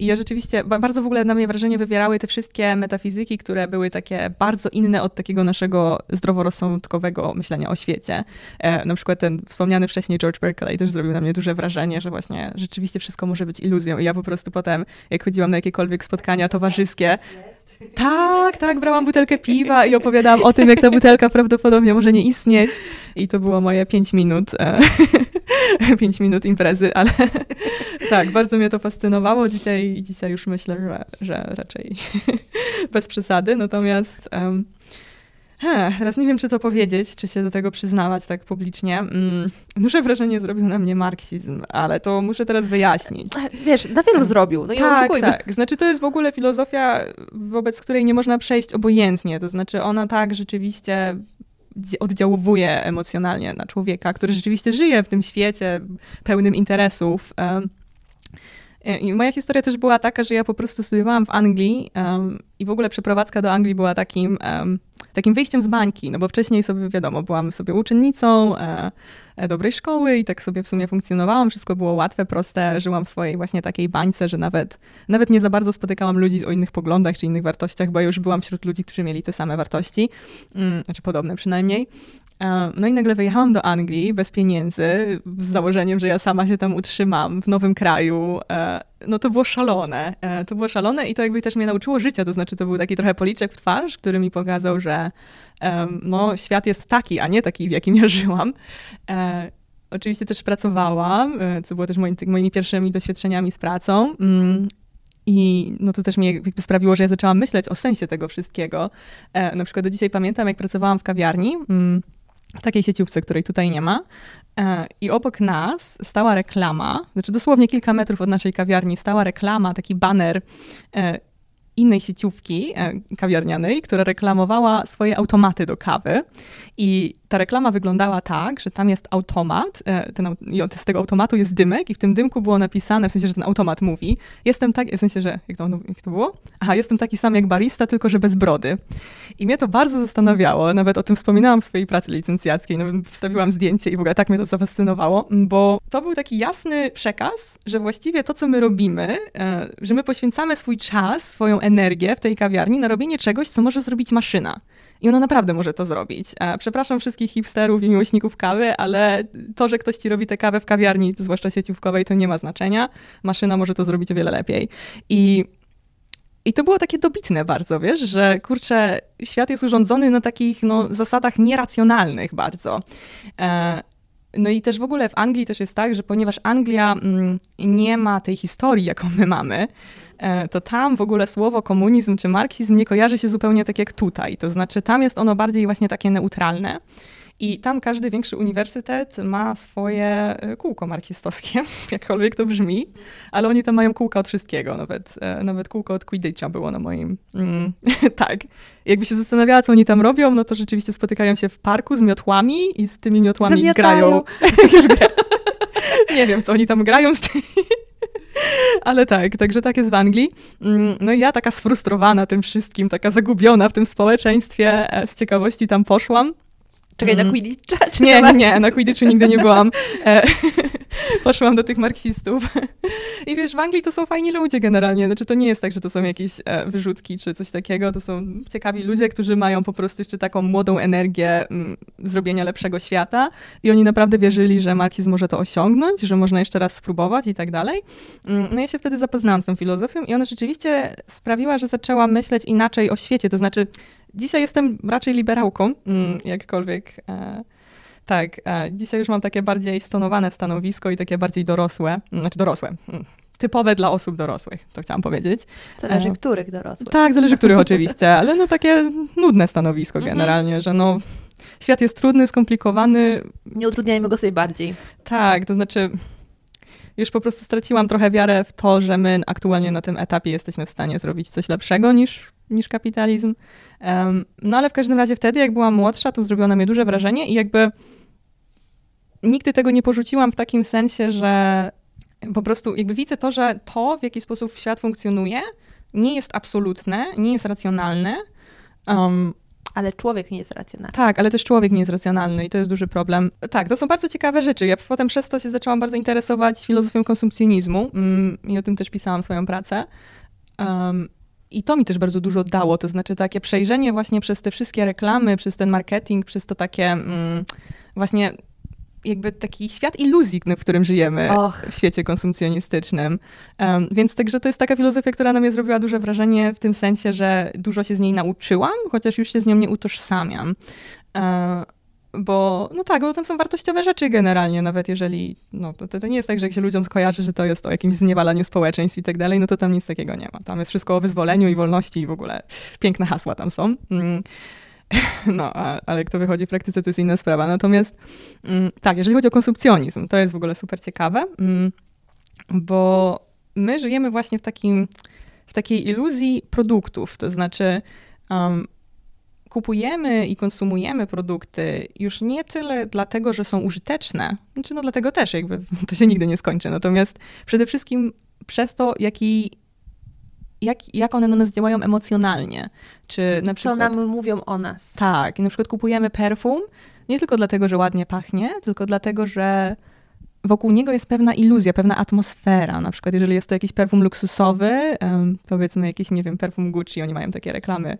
i ja rzeczywiście, bardzo w ogóle na mnie wrażenie wywierały te wszystkie metafizyki, które były takie bardzo inne od takiego naszego zdroworozsądkowego myślenia o świecie. E, na przykład ten wspomniany wcześniej George Berkeley też zrobił na mnie duże wrażenie, że właśnie rzeczywiście wszystko może być iluzją. I ja po prostu potem, jak chodziłam na jakiekolwiek spotkania towarzyskie, tak, tak, brałam butelkę piwa i opowiadałam o tym, jak ta butelka prawdopodobnie może nie istnieć. I to było moje pięć minut, e, pięć minut imprezy, ale tak, bardzo mnie to fascynowało. Dzisiaj, dzisiaj już myślę, że, że raczej bez przesady. Natomiast um, He, teraz nie wiem, czy to powiedzieć, czy się do tego przyznawać tak publicznie. Mm, duże wrażenie zrobił na mnie marksizm, ale to muszę teraz wyjaśnić. Wiesz, na wielu zrobił, no i Tak, tak. Znaczy to jest w ogóle filozofia, wobec której nie można przejść obojętnie. To znaczy ona tak rzeczywiście oddziałuje emocjonalnie na człowieka, który rzeczywiście żyje w tym świecie pełnym interesów. I moja historia też była taka, że ja po prostu studiowałam w Anglii um, i w ogóle przeprowadzka do Anglii była takim, um, takim wyjściem z bańki, no bo wcześniej sobie, wiadomo, byłam sobie uczennicą e, e, dobrej szkoły i tak sobie w sumie funkcjonowałam, wszystko było łatwe, proste, żyłam w swojej właśnie takiej bańce, że nawet, nawet nie za bardzo spotykałam ludzi o innych poglądach czy innych wartościach, bo już byłam wśród ludzi, którzy mieli te same wartości, mm, znaczy podobne przynajmniej. E, no i nagle wyjechałam do Anglii bez pieniędzy, z założeniem, że ja sama się tam utrzymam w nowym kraju. E, no to było szalone. E, to było szalone i to jakby też mnie nauczyło życia. To znaczy, to był taki trochę policzek w twarz, który mi pokazał, że no, świat jest taki, a nie taki, w jakim ja żyłam. Oczywiście też pracowałam, co było też moimi, moimi pierwszymi doświadczeniami z pracą. Mm, I no to też mnie sprawiło, że ja zaczęłam myśleć o sensie tego wszystkiego. Na przykład do dzisiaj pamiętam, jak pracowałam w kawiarni. W takiej sieciówce, której tutaj nie ma. E, I obok nas stała reklama, znaczy dosłownie kilka metrów od naszej kawiarni stała reklama, taki baner e, innej sieciówki e, kawiarnianej, która reklamowała swoje automaty do kawy. I ta reklama wyglądała tak, że tam jest automat, e, ten, z tego automatu jest dymek i w tym dymku było napisane, w sensie, że ten automat mówi, jestem tak, w sensie, że, jak to, jak to było? Aha, jestem taki sam jak barista, tylko że bez brody. I mnie to bardzo zastanawiało, nawet o tym wspominałam w swojej pracy licencjackiej, nawet wstawiłam zdjęcie i w ogóle tak mnie to zafascynowało, bo to był taki jasny przekaz, że właściwie to, co my robimy, e, że my poświęcamy swój czas, swoją energię w tej kawiarni na robienie czegoś, co może zrobić maszyna. I ona naprawdę może to zrobić. Przepraszam wszystkich hipsterów i miłośników kawy, ale to, że ktoś ci robi tę kawę w kawiarni, zwłaszcza sieciówkowej, to nie ma znaczenia. Maszyna może to zrobić o wiele lepiej. I i to było takie dobitne bardzo, wiesz, że kurczę, świat jest urządzony na takich no, zasadach nieracjonalnych bardzo. E, no i też w ogóle w Anglii też jest tak, że ponieważ Anglia mm, nie ma tej historii, jaką my mamy, to tam w ogóle słowo komunizm czy marksizm nie kojarzy się zupełnie tak jak tutaj. To znaczy tam jest ono bardziej właśnie takie neutralne. I tam każdy większy uniwersytet ma swoje e, kółko marksistowskie, jakkolwiek to brzmi, ale oni tam mają kółka od wszystkiego, nawet, e, nawet kółko od Quidditcha było na moim. Mm, tak. Jakby się zastanawiała, co oni tam robią, no to rzeczywiście spotykają się w parku z miotłami i z tymi miotłami Zamiatają. grają. Nie wiem, co oni tam grają z tymi ale tak, także tak jest w Anglii. Mm, no i ja taka sfrustrowana tym wszystkim, taka zagubiona w tym społeczeństwie, e, z ciekawości tam poszłam. Czekaj, na mm. Quidditcha? Czy nie, nie, nie, na Quidditchu nigdy nie byłam. E, poszłam do tych marksistów. I wiesz, w Anglii to są fajni ludzie generalnie. Znaczy, to nie jest tak, że to są jakieś e, wyrzutki czy coś takiego. To są ciekawi ludzie, którzy mają po prostu jeszcze taką młodą energię m, zrobienia lepszego świata. I oni naprawdę wierzyli, że marksizm może to osiągnąć, że można jeszcze raz spróbować i tak dalej. Mm, no ja się wtedy zapoznałam z tą filozofią i ona rzeczywiście sprawiła, że zaczęłam myśleć inaczej o świecie. To znaczy, Dzisiaj jestem raczej liberałką, mm, jakkolwiek. E, tak, e, dzisiaj już mam takie bardziej stonowane stanowisko i takie bardziej dorosłe, mm, znaczy dorosłe, mm, typowe dla osób dorosłych, to chciałam powiedzieć. Zależy e, których dorosłych. Tak, zależy których oczywiście, ale no takie nudne stanowisko mhm. generalnie, że no świat jest trudny, skomplikowany. Nie utrudniajmy go sobie bardziej. Tak, to znaczy już po prostu straciłam trochę wiarę w to, że my aktualnie na tym etapie jesteśmy w stanie zrobić coś lepszego niż, niż kapitalizm. No ale w każdym razie wtedy, jak byłam młodsza, to zrobiło na mnie duże wrażenie i jakby nigdy tego nie porzuciłam w takim sensie, że po prostu jakby widzę to, że to, w jaki sposób świat funkcjonuje, nie jest absolutne, nie jest racjonalne. Um, ale człowiek nie jest racjonalny. Tak, ale też człowiek nie jest racjonalny i to jest duży problem. Tak, to są bardzo ciekawe rzeczy. Ja potem przez to się zaczęłam bardzo interesować filozofią konsumpcjonizmu mm, i o tym też pisałam swoją pracę. Um, i to mi też bardzo dużo dało, to znaczy takie przejrzenie właśnie przez te wszystkie reklamy, przez ten marketing, przez to takie mm, właśnie jakby taki świat iluzji, w którym żyjemy Och. w świecie konsumpcjonistycznym. Um, więc także to jest taka filozofia, która na mnie zrobiła duże wrażenie w tym sensie, że dużo się z niej nauczyłam, chociaż już się z nią nie utożsamiam. Um, bo, no tak, bo tam są wartościowe rzeczy generalnie, nawet jeżeli, no to, to nie jest tak, że jak się ludziom skojarzy, że to jest o jakimś zniewalaniu społeczeństw i tak dalej, no to tam nic takiego nie ma. Tam jest wszystko o wyzwoleniu i wolności i w ogóle piękne hasła tam są. Mm. No, a, ale jak to wychodzi w praktyce, to jest inna sprawa. Natomiast mm, tak, jeżeli chodzi o konsumpcjonizm, to jest w ogóle super ciekawe, mm, bo my żyjemy właśnie w takim, w takiej iluzji produktów, to znaczy um, kupujemy i konsumujemy produkty już nie tyle dlatego, że są użyteczne, znaczy no dlatego też jakby to się nigdy nie skończy, natomiast przede wszystkim przez to, jaki jak, jak one na nas działają emocjonalnie. Czy na przykład, Co nam mówią o nas. Tak, i na przykład kupujemy perfum nie tylko dlatego, że ładnie pachnie, tylko dlatego, że wokół niego jest pewna iluzja, pewna atmosfera. Na przykład, jeżeli jest to jakiś perfum luksusowy, powiedzmy jakiś, nie wiem, perfum Gucci, oni mają takie reklamy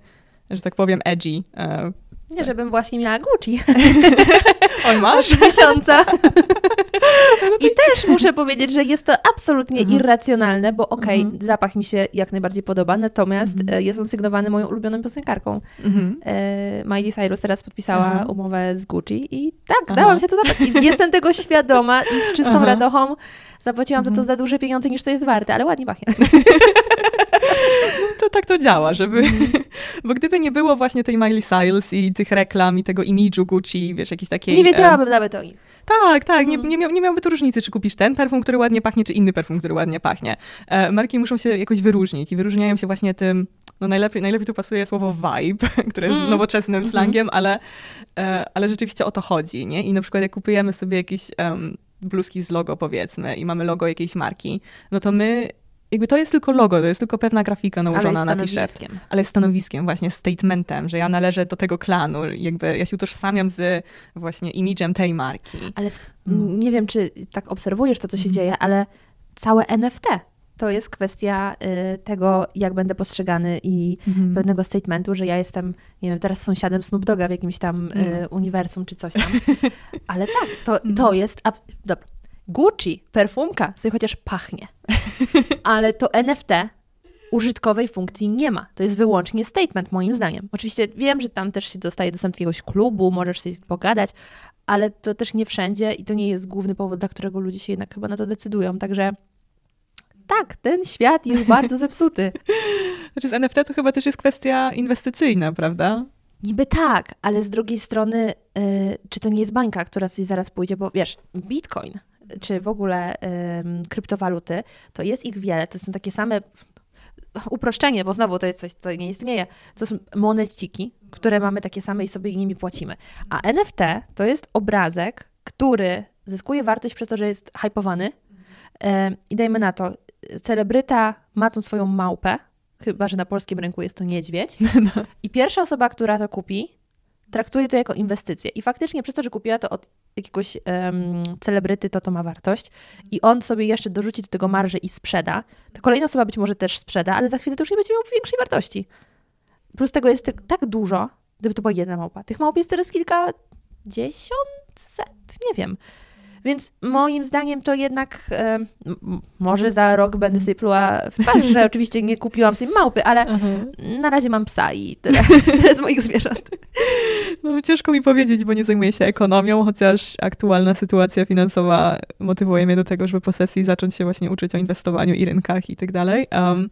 że tak powiem, edgy. E, nie, żebym właśnie miała Gucci. Oj, masz? Od miesiąca. No I też muszę powiedzieć, że jest to absolutnie mhm. irracjonalne, bo okej, okay, mhm. zapach mi się jak najbardziej podoba, natomiast mhm. E, jest on sygnowany moją ulubioną piosenkarką. Mhm. E, Miley Cyrus teraz podpisała umowę z Gucci i tak, dałam się to zapach. Jestem tego świadoma i z czystą Aha. radochą zapłaciłam za to mhm. za duże pieniądze niż to jest warte, ale ładnie pachnie. to tak to działa, żeby... Bo gdyby nie było właśnie tej Miley Cyrus i tych reklam i tego imidżu Gucci, wiesz, jakiś takiej... Nie wiedziałabym um, nawet o nich. Tak, tak. Nie, nie, miał, nie miałby tu różnicy, czy kupisz ten perfum, który ładnie pachnie, czy inny perfum, który ładnie pachnie. E, marki muszą się jakoś wyróżnić i wyróżniają się właśnie tym, no najlepiej, najlepiej tu pasuje słowo vibe, które jest mm. nowoczesnym mm -hmm. slangiem, ale, e, ale rzeczywiście o to chodzi, nie? I na przykład jak kupujemy sobie jakieś um, bluzki z logo, powiedzmy, i mamy logo jakiejś marki, no to my jakby to jest tylko logo, to jest tylko pewna grafika nałożona na t-shirt. Ale jest stanowiskiem, właśnie statementem, że ja należę do tego klanu, jakby ja się utożsamiam z właśnie imidżem tej marki. Ale mm. nie wiem, czy tak obserwujesz to, co się mm. dzieje, ale całe NFT to jest kwestia y, tego, jak będę postrzegany i mm. pewnego statementu, że ja jestem, nie wiem, teraz sąsiadem Snoop Doga w jakimś tam mhm. uniwersum czy coś tam. Ale tak, to, to mhm. jest... Dobra, Gucci, perfumka, sobie chociaż pachnie. Ale to NFT użytkowej funkcji nie ma. To jest wyłącznie statement, moim zdaniem. Oczywiście wiem, że tam też się dostaje dostęp do jakiegoś klubu, możesz sobie pogadać, ale to też nie wszędzie i to nie jest główny powód, dla którego ludzie się jednak chyba na to decydują. Także tak, ten świat jest bardzo zepsuty. Znaczy z NFT to chyba też jest kwestia inwestycyjna, prawda? Niby tak, ale z drugiej strony, yy, czy to nie jest bańka, która sobie zaraz pójdzie, bo wiesz, Bitcoin czy w ogóle kryptowaluty, to jest ich wiele. To są takie same uproszczenie, bo znowu to jest coś, co nie istnieje. To są moneciki, które mamy takie same i sobie nimi płacimy. A NFT to jest obrazek, który zyskuje wartość przez to, że jest hypowany. I dajmy na to, celebryta ma tą swoją małpę, chyba że na polskim rynku jest to niedźwiedź. No. I pierwsza osoba, która to kupi, traktuje to jako inwestycję. I faktycznie przez to, że kupiła to od jakiegoś um, celebryty, to to ma wartość. I on sobie jeszcze dorzuci do tego marży i sprzeda. To kolejna osoba być może też sprzeda, ale za chwilę to już nie będzie miał większej wartości. Plus tego jest tak dużo, gdyby to była jedna małpa. Tych małp jest teraz kilkadziesiąt, set, nie wiem. Więc moim zdaniem to jednak e, może za rok będę sobie pluła w twarz, że oczywiście nie kupiłam sobie małpy, ale mhm. na razie mam psa i tyle, tyle z moich zwierząt. No ciężko mi powiedzieć, bo nie zajmuję się ekonomią, chociaż aktualna sytuacja finansowa motywuje mnie do tego, żeby po sesji zacząć się właśnie uczyć o inwestowaniu i rynkach i tak dalej. Um,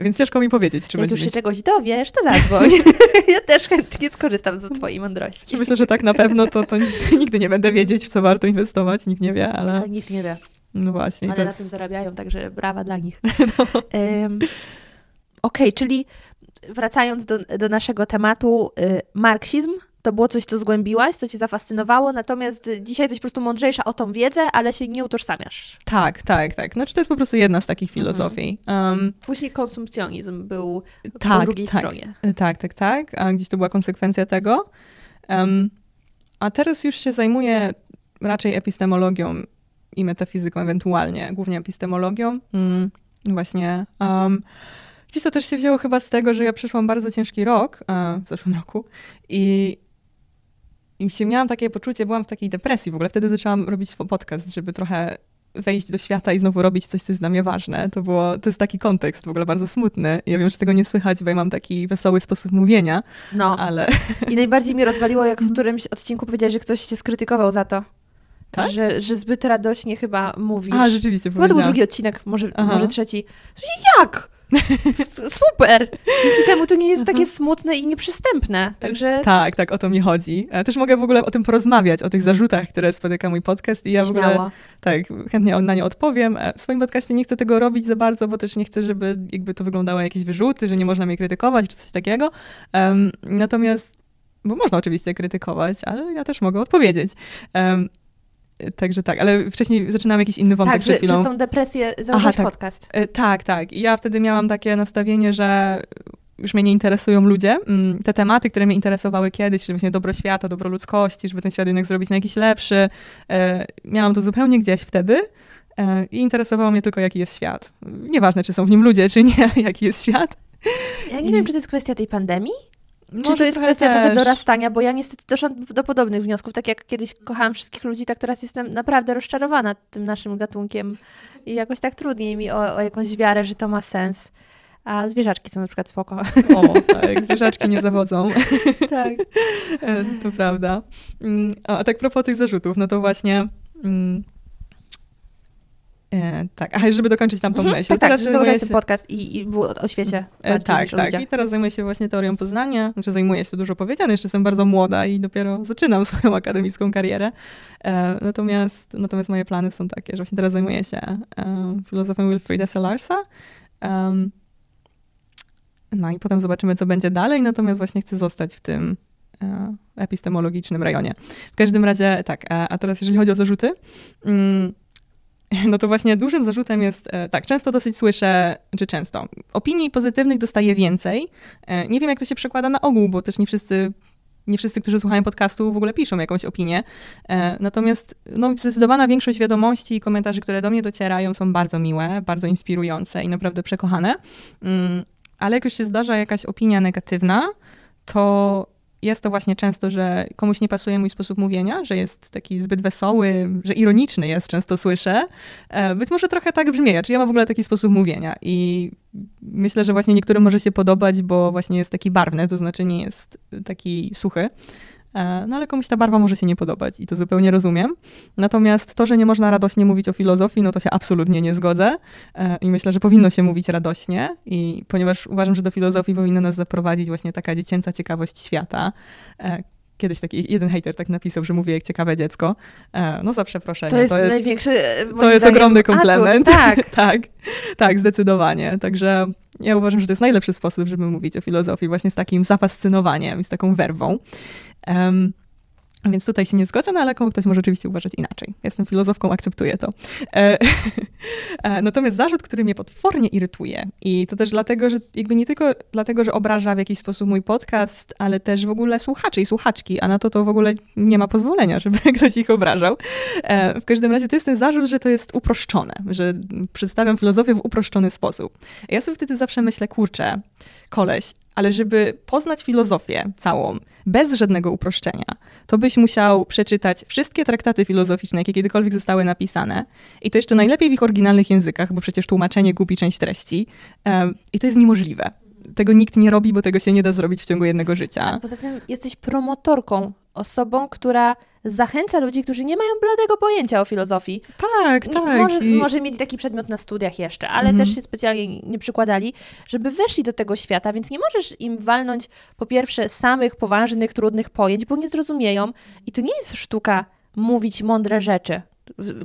więc ciężko mi powiedzieć, czy Jak będzie już się czegoś dowiesz, to zadzwoń. ja też chętnie skorzystam z twojej mądrości. Myślę, że tak na pewno to, to nigdy nie będę wiedzieć, w co warto inwestować. Nikt nie wie, ale... ale nikt nie wie. No właśnie. Ale na jest... tym zarabiają, także brawa dla nich. No. Um, Okej, okay, czyli wracając do, do naszego tematu, y, marksizm to było coś, co zgłębiłaś, co cię zafascynowało, natomiast dzisiaj jesteś po prostu mądrzejsza o tą wiedzę, ale się nie utożsamiasz. Tak, tak, tak. Znaczy to jest po prostu jedna z takich mhm. filozofii. Um, Później konsumpcjonizm był tak, po drugiej tak, stronie. Tak, tak, tak. A gdzieś to była konsekwencja tego. Um, a teraz już się zajmuję raczej epistemologią i metafizyką ewentualnie, głównie epistemologią. Mm, właśnie. Um, Gdzieś to też się wzięło chyba z tego, że ja przeszłam bardzo ciężki rok e, w zeszłym roku i i się miałam takie poczucie, byłam w takiej depresji w ogóle. Wtedy zaczęłam robić podcast, żeby trochę wejść do świata i znowu robić coś, co jest dla mnie ważne. To, było, to jest taki kontekst w ogóle bardzo smutny. Ja wiem, że tego nie słychać, bo ja mam taki wesoły sposób mówienia, no. ale... I najbardziej mi rozwaliło, jak w którymś odcinku powiedziałeś, że ktoś cię skrytykował za to. Tak? Że, że zbyt radośnie chyba mówisz. A, rzeczywiście Chyba to był drugi odcinek, może, może trzeci. Jak? Super! Dzięki temu to nie jest takie mhm. smutne i nieprzystępne. Także... Tak, tak, o to mi chodzi. Ja też mogę w ogóle o tym porozmawiać, o tych zarzutach, które spotyka mój podcast i ja w ogóle tak, chętnie na nie odpowiem. E, w swoim podcaście nie chcę tego robić za bardzo, bo też nie chcę, żeby jakby to wyglądało jakieś wyrzuty, że nie można mnie krytykować czy coś takiego. Um, natomiast bo można oczywiście krytykować, ale ja też mogę odpowiedzieć. Um, Także tak, ale wcześniej zaczynałam jakiś inny wątek tak, przed chwilą. Tak, przez tą depresję założyć tak. podcast. E, tak, tak. I ja wtedy miałam takie nastawienie, że już mnie nie interesują ludzie. Mm, te tematy, które mnie interesowały kiedyś, czyli właśnie dobro świata, dobro ludzkości, żeby ten świat jednak zrobić na jakiś lepszy. E, miałam to zupełnie gdzieś wtedy e, i interesowało mnie tylko, jaki jest świat. Nieważne, czy są w nim ludzie, czy nie, jaki jest świat. Ja nie I... wiem, czy to jest kwestia tej pandemii, czy to jest kwestia też. trochę dorastania, bo ja niestety doszłam do podobnych wniosków. Tak jak kiedyś kochałam wszystkich ludzi, tak teraz jestem naprawdę rozczarowana tym naszym gatunkiem i jakoś tak trudniej mi o, o jakąś wiarę, że to ma sens. A zwierzaczki są na przykład spoko. O, tak, zwierzaczki nie zawodzą. tak. E, to prawda. Mm, a tak propos tych zarzutów, no to właśnie mm, E, tak, a żeby dokończyć tam tą mhm, myśl. Tak, teraz tak, zajmuję się... podcast i, i było o świecie. E, tak, tak. I teraz zajmuję się właśnie teorią poznania. Znaczy zajmuję się, to dużo powiedziane, jeszcze jestem bardzo młoda i dopiero zaczynam swoją akademicką karierę. E, natomiast, natomiast moje plany są takie, że właśnie teraz zajmuję się e, filozofem Wilfrida Sellarsa. no i potem zobaczymy, co będzie dalej. Natomiast właśnie chcę zostać w tym e, epistemologicznym rejonie. W każdym razie tak, a, a teraz jeżeli chodzi o zarzuty, mm, no to właśnie dużym zarzutem jest, e, tak, często dosyć słyszę, czy często, opinii pozytywnych dostaję więcej. E, nie wiem, jak to się przekłada na ogół, bo też nie wszyscy nie wszyscy, którzy słuchają podcastu, w ogóle piszą jakąś opinię. E, natomiast no, zdecydowana większość wiadomości i komentarzy, które do mnie docierają, są bardzo miłe, bardzo inspirujące i naprawdę przekochane. Mm, ale jak już się zdarza jakaś opinia negatywna, to jest to właśnie często, że komuś nie pasuje mój sposób mówienia, że jest taki zbyt wesoły, że ironiczny jest, często słyszę. E, być może trochę tak brzmi, czy ja mam w ogóle taki sposób mówienia i myślę, że właśnie niektórym może się podobać, bo właśnie jest taki barwny, to znaczy nie jest taki suchy. E, no ale komuś ta barwa może się nie podobać i to zupełnie rozumiem. Natomiast to, że nie można radośnie mówić o filozofii, no to się absolutnie nie zgodzę e, i myślę, że powinno się mówić radośnie i ponieważ uważam, że do filozofii powinna nas zaprowadzić właśnie taka dziecięca ciekawość świata. E, kiedyś taki jeden hater tak napisał, że mówię jak ciekawe dziecko. No za przeproszenie. To jest, to jest największy. To jest ogromny komplement. Atut, tak. tak, tak, zdecydowanie. Także ja uważam, że to jest najlepszy sposób, żeby mówić o filozofii, właśnie z takim zafascynowaniem i z taką werwą. Um, więc tutaj się nie zgodzę, no ale ktoś może oczywiście uważać inaczej. Jestem filozofką, akceptuję to. E, e, natomiast zarzut, który mnie potwornie irytuje i to też dlatego, że jakby nie tylko dlatego, że obraża w jakiś sposób mój podcast, ale też w ogóle słuchaczy i słuchaczki, a na to to w ogóle nie ma pozwolenia, żeby ktoś ich obrażał. E, w każdym razie to jest ten zarzut, że to jest uproszczone, że przedstawiam filozofię w uproszczony sposób. Ja sobie wtedy zawsze myślę, kurczę, koleś, ale żeby poznać filozofię całą, bez żadnego uproszczenia, to byś musiał przeczytać wszystkie traktaty filozoficzne, jakie kiedykolwiek zostały napisane i to jeszcze najlepiej w ich oryginalnych językach, bo przecież tłumaczenie gubi część treści i to jest niemożliwe. Tego nikt nie robi, bo tego się nie da zrobić w ciągu jednego życia. Poza tym jesteś promotorką, osobą, która zachęca ludzi, którzy nie mają bladego pojęcia o filozofii. Tak, tak. Może, I... może mieli taki przedmiot na studiach jeszcze, ale mhm. też się specjalnie nie przykładali, żeby weszli do tego świata, więc nie możesz im walnąć po pierwsze samych poważnych, trudnych pojęć, bo nie zrozumieją. I to nie jest sztuka mówić mądre rzeczy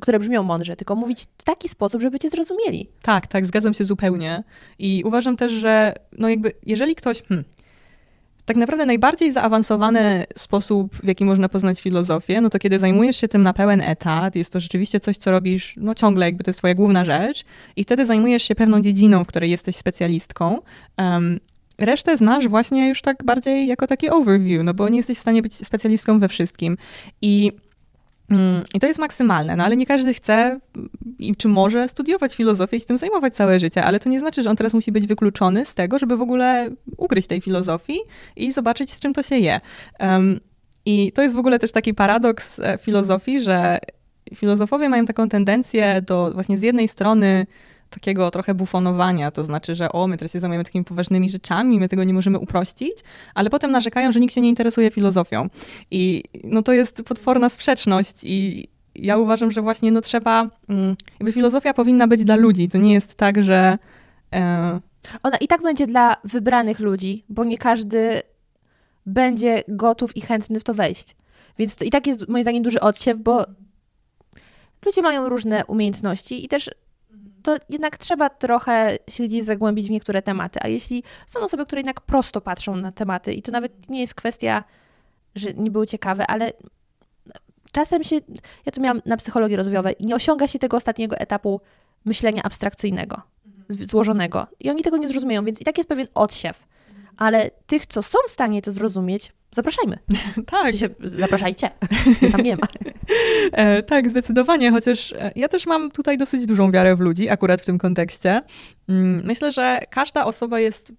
które brzmią mądrze, tylko mówić w taki sposób, żeby cię zrozumieli. Tak, tak, zgadzam się zupełnie. I uważam też, że no jakby, jeżeli ktoś, hmm, tak naprawdę najbardziej zaawansowany sposób, w jaki można poznać filozofię, no to kiedy zajmujesz się tym na pełen etat, jest to rzeczywiście coś, co robisz no ciągle, jakby to jest twoja główna rzecz i wtedy zajmujesz się pewną dziedziną, w której jesteś specjalistką. Um, resztę znasz właśnie już tak bardziej jako taki overview, no bo nie jesteś w stanie być specjalistką we wszystkim. I I to jest maksymalne, no ale nie każdy chce i czy może studiować filozofię i z tym zajmować całe życie, ale to nie znaczy, że on teraz musi być wykluczony z tego, żeby w ogóle ugryźć tej filozofii i zobaczyć, z czym to się je. Um, I to jest w ogóle też taki paradoks e, filozofii, że filozofowie mają taką tendencję do właśnie z jednej strony takiego trochę bufonowania, to znaczy, że o, my teraz się zajmujemy takimi poważnymi rzeczami, my tego nie możemy uprościć, ale potem narzekają, że nikt się nie interesuje filozofią. I no to jest potworna sprzeczność i ja uważam, że właśnie no trzeba, mm, jakby filozofia powinna być dla ludzi, to nie jest tak, że... E... Ona i tak będzie dla wybranych ludzi, bo nie każdy będzie gotów i chętny w to wejść. Więc to i tak jest moim zdaniem duży odsiew, bo ludzie mają różne umiejętności i też to jednak trzeba trochę się gdzieś zagłębić w niektóre tematy. A jeśli są osoby, które jednak prosto patrzą na tematy, i to nawet nie jest kwestia, że nie były ciekawe, ale czasem się, ja to miałam na psychologii rozwojowej, nie osiąga się tego ostatniego etapu myślenia abstrakcyjnego, złożonego. I oni tego nie zrozumieją, więc i tak jest pewien odsiew. Ale tych, co są w stanie to zrozumieć, zapraszajmy. tak. W sensie, zapraszajcie. Tam nie ma. E, tak, zdecydowanie, chociaż e, ja też mam tutaj dosyć dużą wiarę w ludzi, akurat w tym kontekście. Mm, myślę, że każda osoba jest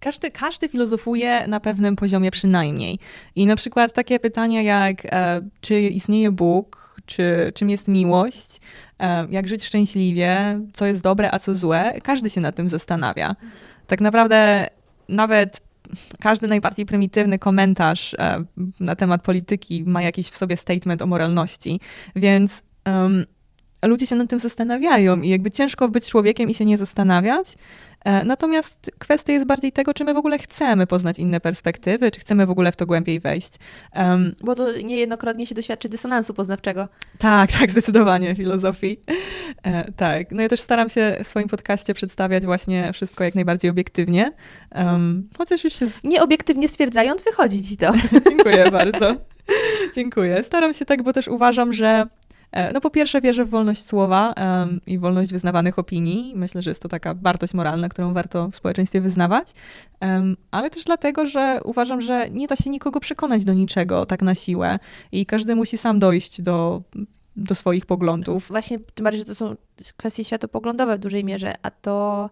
każdy, każdy filozofuje na pewnym poziomie przynajmniej. I na przykład takie pytania jak, e, czy istnieje Bóg, czy czym jest miłość, e, jak żyć szczęśliwie, co jest dobre, a co złe, każdy się nad tym zastanawia. Tak naprawdę nawet każdy najbardziej prymitywny komentarz e, na temat polityki ma jakiś w sobie statement o moralności, więc um, ludzie się nad tym zastanawiają i jakby ciężko być człowiekiem i się nie zastanawiać. E, natomiast kwestia jest bardziej tego, czy my w ogóle chcemy poznać inne perspektywy, czy chcemy w ogóle w to głębiej wejść. Um, Bo to niejednokrotnie się doświadczy dysonansu poznawczego. Tak, tak, zdecydowanie filozofii. E, tak. No ja też staram się w swoim podcaście przedstawiać właśnie wszystko jak najbardziej obiektywnie. Um, chociaż już się. Z... Nieobiektywnie stwierdzając, wychodzi ci to. Dziękuję bardzo. Dziękuję. Staram się tak, bo też uważam, że no po pierwsze wierzę w wolność słowa um, i wolność wyznawanych opinii. Myślę, że jest to taka wartość moralna, którą warto w społeczeństwie wyznawać, um, ale też dlatego, że uważam, że nie da się nikogo przekonać do niczego tak na siłę i każdy musi sam dojść do, do swoich poglądów. Właśnie, tym bardziej, że to są kwestie światopoglądowe w dużej mierze, a to,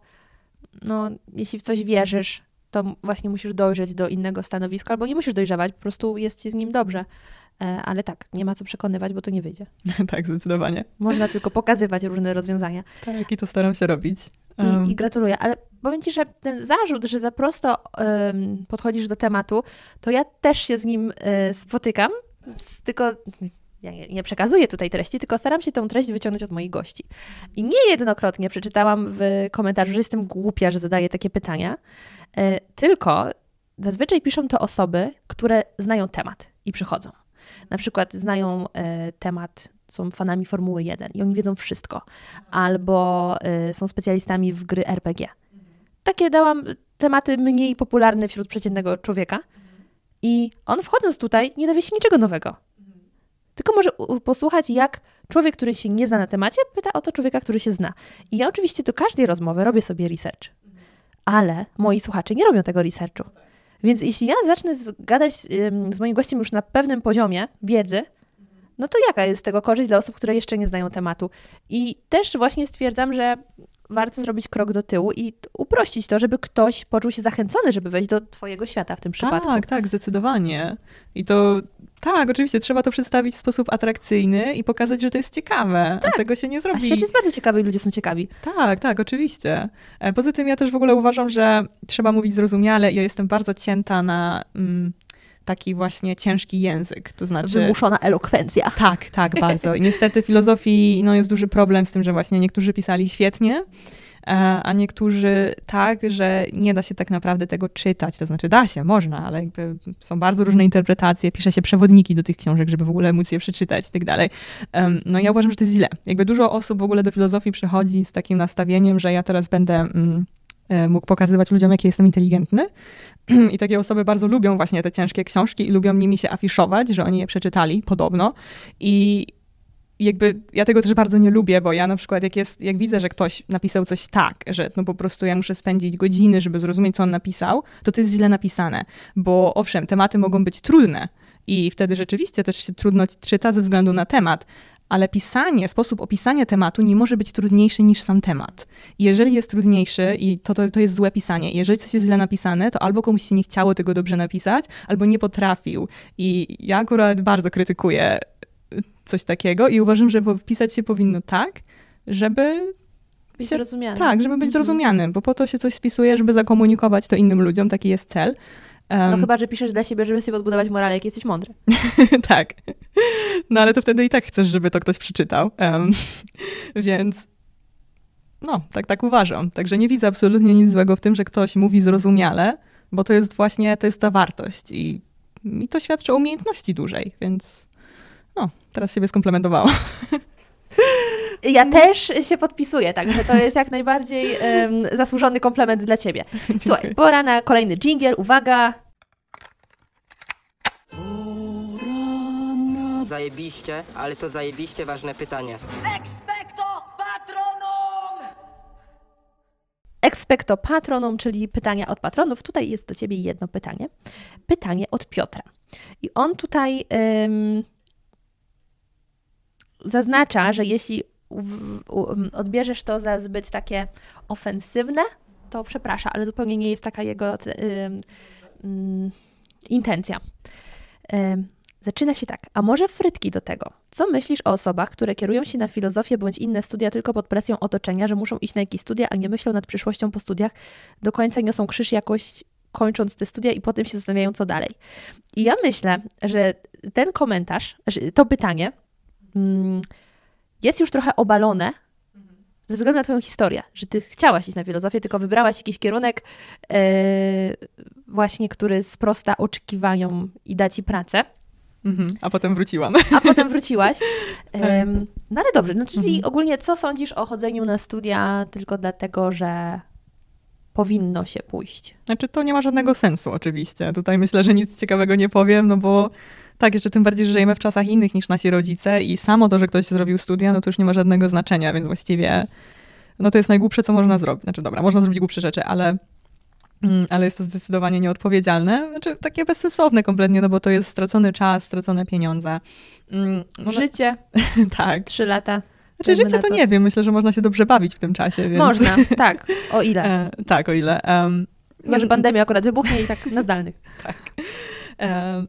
no, jeśli w coś wierzysz, to właśnie musisz dojrzeć do innego stanowiska, albo nie musisz dojrzewać, po prostu jest ci z nim dobrze. E, ale tak, nie ma co przekonywać, bo to nie wyjdzie. tak, zdecydowanie. Można tylko pokazywać różne rozwiązania. Tak, i to staram się robić. I, I, gratuluję, ale powiem Ci, że ten zarzut, że za prosto um, podchodzisz do tematu, to ja też się z nim y, spotykam, tylko ja nie, nie, przekazuję tutaj treści, tylko staram się tę treść wyciągnąć od moich gości. I niejednokrotnie przeczytałam w komentarzu, że jestem głupia, że zadaję takie pytania, y, tylko zazwyczaj piszą to osoby, które znają temat i przychodzą na przykład znają e, temat, są fanami Formuły 1 i oni wiedzą wszystko, albo e, są specjalistami w gry RPG. Takie dałam tematy mniej popularne wśród przeciętnego człowieka i on wchodząc tutaj nie dowie się niczego nowego. Tylko może posłuchać, jak człowiek, który się nie zna na temacie, pyta o to człowieka, który się zna. I ja oczywiście do każdej rozmowy robię sobie research. Ale moi słuchacze nie robią tego researchu. Więc jeśli ja zacznę gadać z moim gościem już na pewnym poziomie wiedzy, no to jaka jest z tego korzyść dla osób, które jeszcze nie znają tematu? I też właśnie stwierdzam, że warto zrobić krok do tyłu i uprościć to, żeby ktoś poczuł się zachęcony, żeby wejść do Twojego świata w tym przypadku. Tak, tak, zdecydowanie. I to tak, oczywiście, trzeba to przedstawić w sposób atrakcyjny i pokazać, że to jest ciekawe. Tak. A tego się nie zrobi. A świat jest bardzo ciekawy i ludzie są ciekawi. Tak, tak, oczywiście. E, poza tym ja też w ogóle uważam, że trzeba mówić zrozumiale. Ja jestem bardzo cięta na. Mm, taki właśnie ciężki język, to znaczy... Wymuszona elokwencja. Tak, tak, bardzo. I niestety w filozofii no, jest duży problem z tym, że właśnie niektórzy pisali świetnie, e, a niektórzy tak, że nie da się tak naprawdę tego czytać. To znaczy da się, można, ale są bardzo różne interpretacje, pisze się przewodniki do tych książek, żeby w ogóle móc je przeczytać i tak dalej. No ja uważam, że to jest źle. Jakby dużo osób w ogóle do filozofii przychodzi z takim nastawieniem, że ja teraz będę... Mm, mógł pokazywać ludziom, jaki jestem inteligentny. I takie osoby bardzo lubią właśnie te ciężkie książki i lubią nimi się afiszować, że oni je przeczytali podobno. I jakby ja tego też bardzo nie lubię, bo ja na przykład jak, jest, jak widzę, że ktoś napisał coś tak, że no po prostu ja muszę spędzić godziny, żeby zrozumieć, co on napisał, to to jest źle napisane. Bo owszem, tematy mogą być trudne, i wtedy rzeczywiście też się trudno czyta ze względu na temat, ale pisanie, sposób opisania tematu nie może być trudniejszy niż sam temat. jeżeli jest trudniejszy, i to, to, to jest złe pisanie, jeżeli coś jest źle napisane, to albo komuś się nie chciało tego dobrze napisać, albo nie potrafił. I ja akurat bardzo krytykuję coś takiego i uważam, że pisać się powinno tak, żeby być zrozumiany. Tak, żeby być mhm. zrozumianym, bo po to się coś spisuje, żeby zakomunikować to innym ludziom, taki jest cel. Um, no chyba, że piszesz dla siebie, żeby sobie odbudować morale, jak jesteś mądry. tak. No ale to wtedy i tak chcesz, żeby to ktoś przeczytał. Um, więc no, tak, tak uważam. Także nie widzę absolutnie nic złego w tym, że ktoś mówi zrozumiale, bo to jest właśnie, to jest ta wartość i, i to świadczy o umiejętności dużej, więc no, teraz siebie skomplementowałam. Ja też się podpisuję, także to jest jak najbardziej um, zasłużony komplement dla ciebie. Słuchaj, pora na kolejny jingle. Uwaga! Zajebiście, ale to zajebiście ważne pytanie. Expecto patronum! Expecto patronum, czyli pytania od patronów. Tutaj jest do ciebie jedno pytanie. Pytanie od Piotra. I on tutaj um, zaznacza, że jeśli odbierzesz to za zbyt takie ofensywne, to przepraszam, ale zupełnie nie jest taka jego y, y, intencja. Y, zaczyna się tak. A może frytki do tego? Co myślisz o osobach, które kierują się na filozofię bądź inne studia tylko pod presją otoczenia, że muszą iść na jakieś studia, a nie myślą nad przyszłością po studiach, do końca niosą krzyż jakoś kończąc te studia i potem się zastanawiają, co dalej. I ja myślę, że ten komentarz, to pytanie, jest już trochę obalone ze względu na Twoją historię, że Ty chciałaś iść na filozofię, tylko wybrałaś jakiś kierunek yy, właśnie, który sprosta oczekiwaniom i da Ci pracę. Mhm, a potem wróciłam. A potem wróciłaś. Um, no ale dobrze, no czyli mhm. ogólnie co sądzisz o chodzeniu na studia tylko dlatego, że powinno się pójść? Znaczy to nie ma żadnego sensu oczywiście. Tutaj myślę, że nic ciekawego nie powiem, no bo tak, jeszcze tym bardziej, że żyjemy w czasach innych niż nasi rodzice i samo to, że ktoś zrobił studia, no to już nie ma żadnego znaczenia, więc właściwie no to jest najgłupsze, co można zrobić. Znaczy dobra, można zrobić głupsze rzeczy, ale mm, ale jest to zdecydowanie nieodpowiedzialne, znaczy takie bezsensowne kompletnie, no bo to jest stracony czas, stracone pieniądze. Mm, może... Życie. tak. Trzy lata. Znaczy życie to. to nie wiem, myślę, że można się dobrze bawić w tym czasie. Więc... Można, tak. O ile? E, tak, o ile. Um, Może pandemia akurat wybuchnie i tak na zdalnych. tak. E,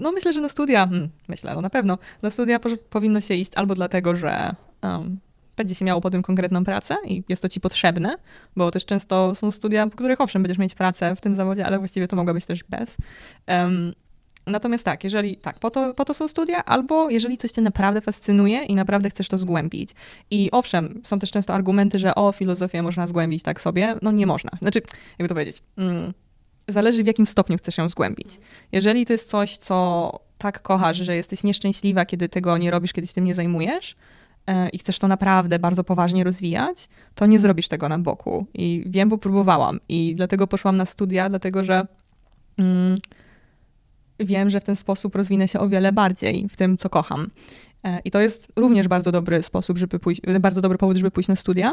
no myślę, że na studia, hmm, myślę, no na pewno, na studia po, powinno się iść albo dlatego, że um, będzie się miało potem konkretną pracę i jest to ci potrzebne, bo też często są studia, po których owszem, będziesz mieć pracę w tym zawodzie, ale właściwie to mogła być też bez. Um, natomiast tak, jeżeli tak, po to, po to są studia, albo jeżeli coś cię naprawdę fascynuje i naprawdę chcesz to zgłębić. I owszem, są też często argumenty, że o, filozofię można zgłębić tak sobie. No nie można. Znaczy, jakby to powiedzieć... Mm, zależy w jakim stopniu chcesz ją zgłębić. Jeżeli to jest coś, co tak kochasz, że jesteś nieszczęśliwa, kiedy tego nie robisz, kiedy się tym nie zajmujesz e, i chcesz to naprawdę bardzo poważnie rozwijać, to nie zrobisz tego na boku. I wiem, bo próbowałam. I dlatego poszłam na studia, dlatego że mm, wiem, że w ten sposób rozwinę się o wiele bardziej w tym, co kocham. E, I to jest również bardzo dobry sposób, żeby pójść, bardzo dobry powód, żeby pójść na studia.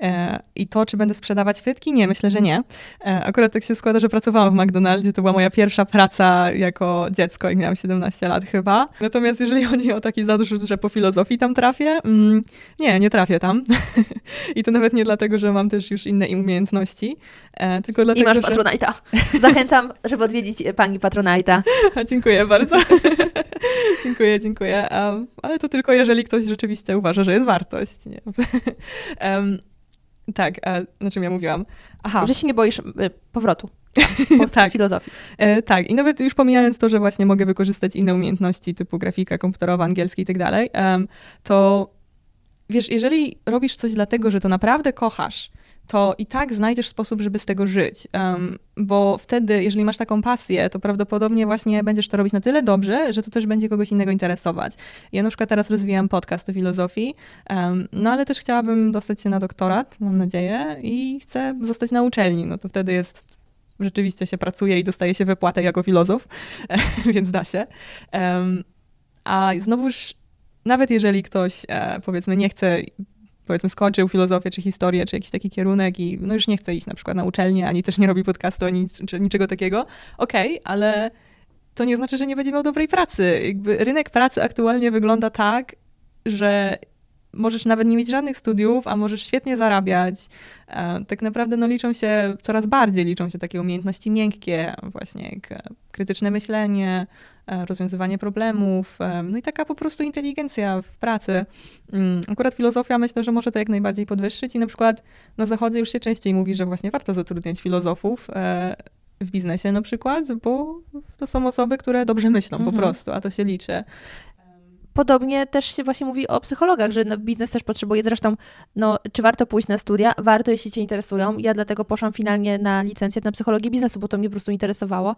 E, I to, czy będę sprzedawać frytki? Nie, myślę, że nie. E, akurat tak się składa, że pracowałam w McDonaldzie, to była moja pierwsza praca jako dziecko, jak miałam 17 lat chyba. Natomiast jeżeli chodzi o taki zarzut, że po filozofii tam trafię, mm, nie, nie trafię tam. I to nawet nie dlatego, że mam też już inne umiejętności, tylko dlatego, I masz że... Patronite'a. Zachęcam, żeby odwiedzić pani Patronite'a. Dziękuję bardzo. dziękuję, dziękuję. Um, ale to tylko jeżeli ktoś rzeczywiście uważa, że jest wartość. Nie? um, tak, a, na czym ja mówiłam? Aha. Że się nie boisz y, powrotu. tak. filozofii. E, tak, i nawet już pomijając to, że właśnie mogę wykorzystać inne umiejętności typu grafika komputerowa, angielski i tak dalej, to wiesz, jeżeli robisz coś dlatego, że to naprawdę kochasz, to i tak znajdziesz sposób, żeby z tego żyć. Um, bo wtedy, jeżeli masz taką pasję, to prawdopodobnie właśnie będziesz to robić na tyle dobrze, że to też będzie kogoś innego interesować. Ja na przykład teraz rozwijam podcast o filozofii, um, no ale też chciałabym dostać się na doktorat, mam nadzieję, i chcę zostać na uczelni. No to wtedy jest rzeczywiście się pracuje i dostaje się wypłatę jako filozof, więc da się. Um, a znowuż, nawet jeżeli ktoś, e, powiedzmy, nie chce powiedzmy skończył filozofię, czy historię, czy jakiś taki kierunek i no już nie chce iść na przykład na uczelnię, ani też nie robi podcastu, ani niczego takiego, okej, okay, ale to nie znaczy, że nie będzie miał dobrej pracy. Jakby rynek pracy aktualnie wygląda tak, że możesz nawet nie mieć żadnych studiów, a możesz świetnie zarabiać. E, tak naprawdę no, liczą się, coraz bardziej liczą się takie umiejętności miękkie, właśnie jak e, krytyczne myślenie, rozwiązywanie problemów, no i taka po prostu inteligencja w pracy. Mm, akurat filozofia myślę, że może to jak najbardziej podwyższyć i na przykład na zachodzie już się częściej mówi, że właśnie warto zatrudniać filozofów w biznesie na przykład, bo to są osoby, które dobrze myślą mhm. po prostu, a to się liczy. Podobnie też się właśnie mówi o psychologach, że no, biznes też potrzebuje. Zresztą, no, czy warto pójść na studia? Warto, jeśli Cię interesują. Ja dlatego poszłam finalnie na licencję na psychologię biznesu, bo to mnie po prostu interesowało.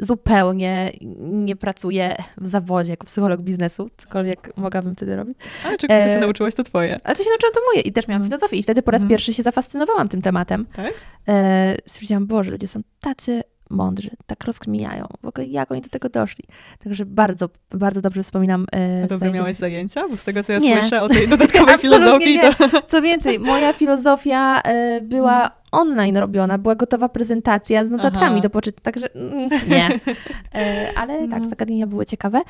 Zupełnie nie pracuję w zawodzie jako psycholog biznesu, cokolwiek mogłabym wtedy robić. Ale czego e... się nauczyłaś, to Twoje. Ale co się nauczyłam, to moje. I też miałam mm. filozofię. I wtedy po raz mm. pierwszy się zafascynowałam tym tematem. Tak? E, stwierdziłam, Boże, ludzie są tacy mądrzy, tak rozkminiają. W ogóle jak oni do tego doszli. Także bardzo, bardzo dobrze wspominam. E, A dobrze miałeś zajęcia? Bo z tego, co ja nie. słyszę o tej dodatkowej filozofii. Nie. To... Co więcej, moja filozofia e, była online robiona, była gotowa prezentacja z notatkami Aha. do poczytania, także mm, nie. E, ale tak, mhm. zagadnienia były ciekawe.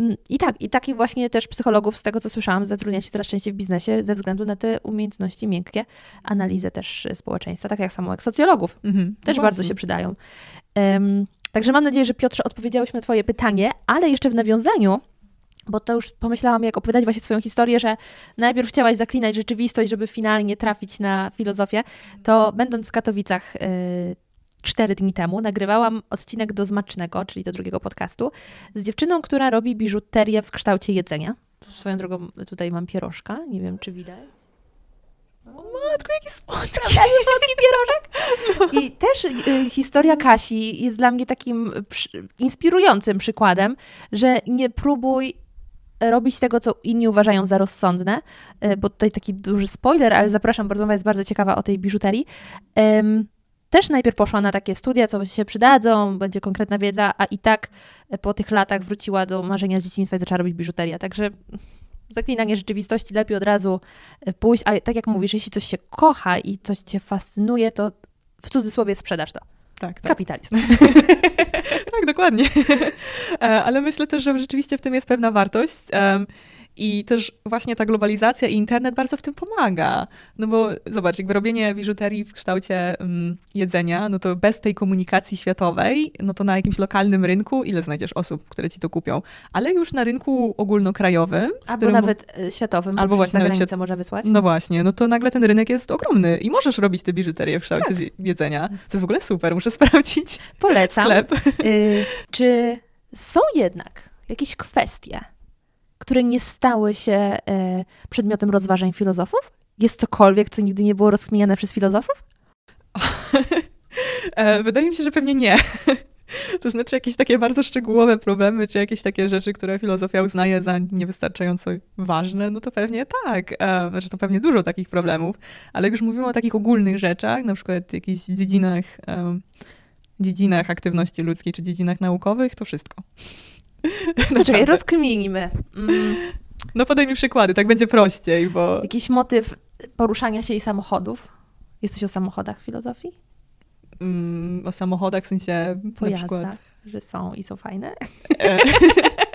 Mm, I tak, i takich właśnie też psychologów, z tego co słyszałam, zatrudnia się coraz częściej w biznesie ze względu na te umiejętności miękkie, analizę też społeczeństwa, tak jak samo jak socjologów. Mhm. Też no bardzo się przydają. Um, także mam nadzieję, że Piotrze odpowiedziałyśmy na Twoje pytanie, ale jeszcze w nawiązaniu bo to już pomyślałam, jak opowiadać właśnie swoją historię, że najpierw chciałaś zaklinać rzeczywistość, żeby finalnie trafić na filozofię, to będąc w Katowicach y, cztery dni temu nagrywałam odcinek do Zmacznego, czyli do drugiego podcastu, z dziewczyną, która robi biżuterię w kształcie jedzenia. Swoją drogą tutaj mam pierożka, nie wiem czy widać. O matko, jaki słodki. słodki pierożek. I też y, historia Kasi jest dla mnie takim przy, inspirującym przykładem, że nie próbuj robić tego, co inni uważają za rozsądne, y, bo tutaj taki duży spoiler, ale zapraszam, bo rozmowa jest bardzo ciekawa o tej biżuterii. Też najpierw poszła na takie studia, co się przydadzą, będzie konkretna wiedza, a i tak po tych latach wróciła do marzenia z dzieciństwa i zaczęła robić biżuterię. Także zaklinanie rzeczywistości lepiej od razu e, pójść, a tak jak mówisz, jeśli coś się kocha i coś cię fascynuje, to w cudzysłowie sprzedasz to. Tak, tak. Kapitalizm. tak, dokładnie. E, ale myślę też, że rzeczywiście w tym jest pewna wartość. I też właśnie ta globalizacja i internet bardzo w tym pomaga. No bo zobacz, jakby robienie biżuterii w kształcie um, jedzenia, no to bez tej komunikacji światowej, no to na jakimś lokalnym rynku ile znajdziesz osób, które ci to kupią? Ale już na rynku ogólnokrajowym. Albo którym, nawet e, światowym, albo właśnie za granicę świat... można wysłać. No właśnie, no to nagle ten rynek jest ogromny i możesz robić te biżuterię w kształcie tak. jedzenia, co jest w ogóle super, muszę sprawdzić Polecam. sklep. Y czy są jednak jakieś kwestie, które nie stały się e, przedmiotem rozważań filozofów? Jest cokolwiek, co nigdy nie było rozkminiane przez filozofów? E, wydaje mi się, że pewnie nie. To znaczy jakieś takie bardzo szczegółowe problemy, czy jakieś takie rzeczy, które filozofia uznaje za niewystarczająco ważne, no to pewnie tak. Znaczy to pewnie dużo takich problemów, ale jak już mówimy o takich ogólnych rzeczach, na przykład jakichś dziedzinach, dziedzinach aktywności ludzkiej, czy dziedzinach naukowych, to wszystko. No czekaj, rozkminimy. Mm. No podaj mi przykłady, tak będzie prościej, bo... Jakiś motyw poruszania się i samochodów? Jesteś o samochodach w filozofii? Mm, o samochodach w sensie Pojazdach, na przykład... że są i są fajne? E,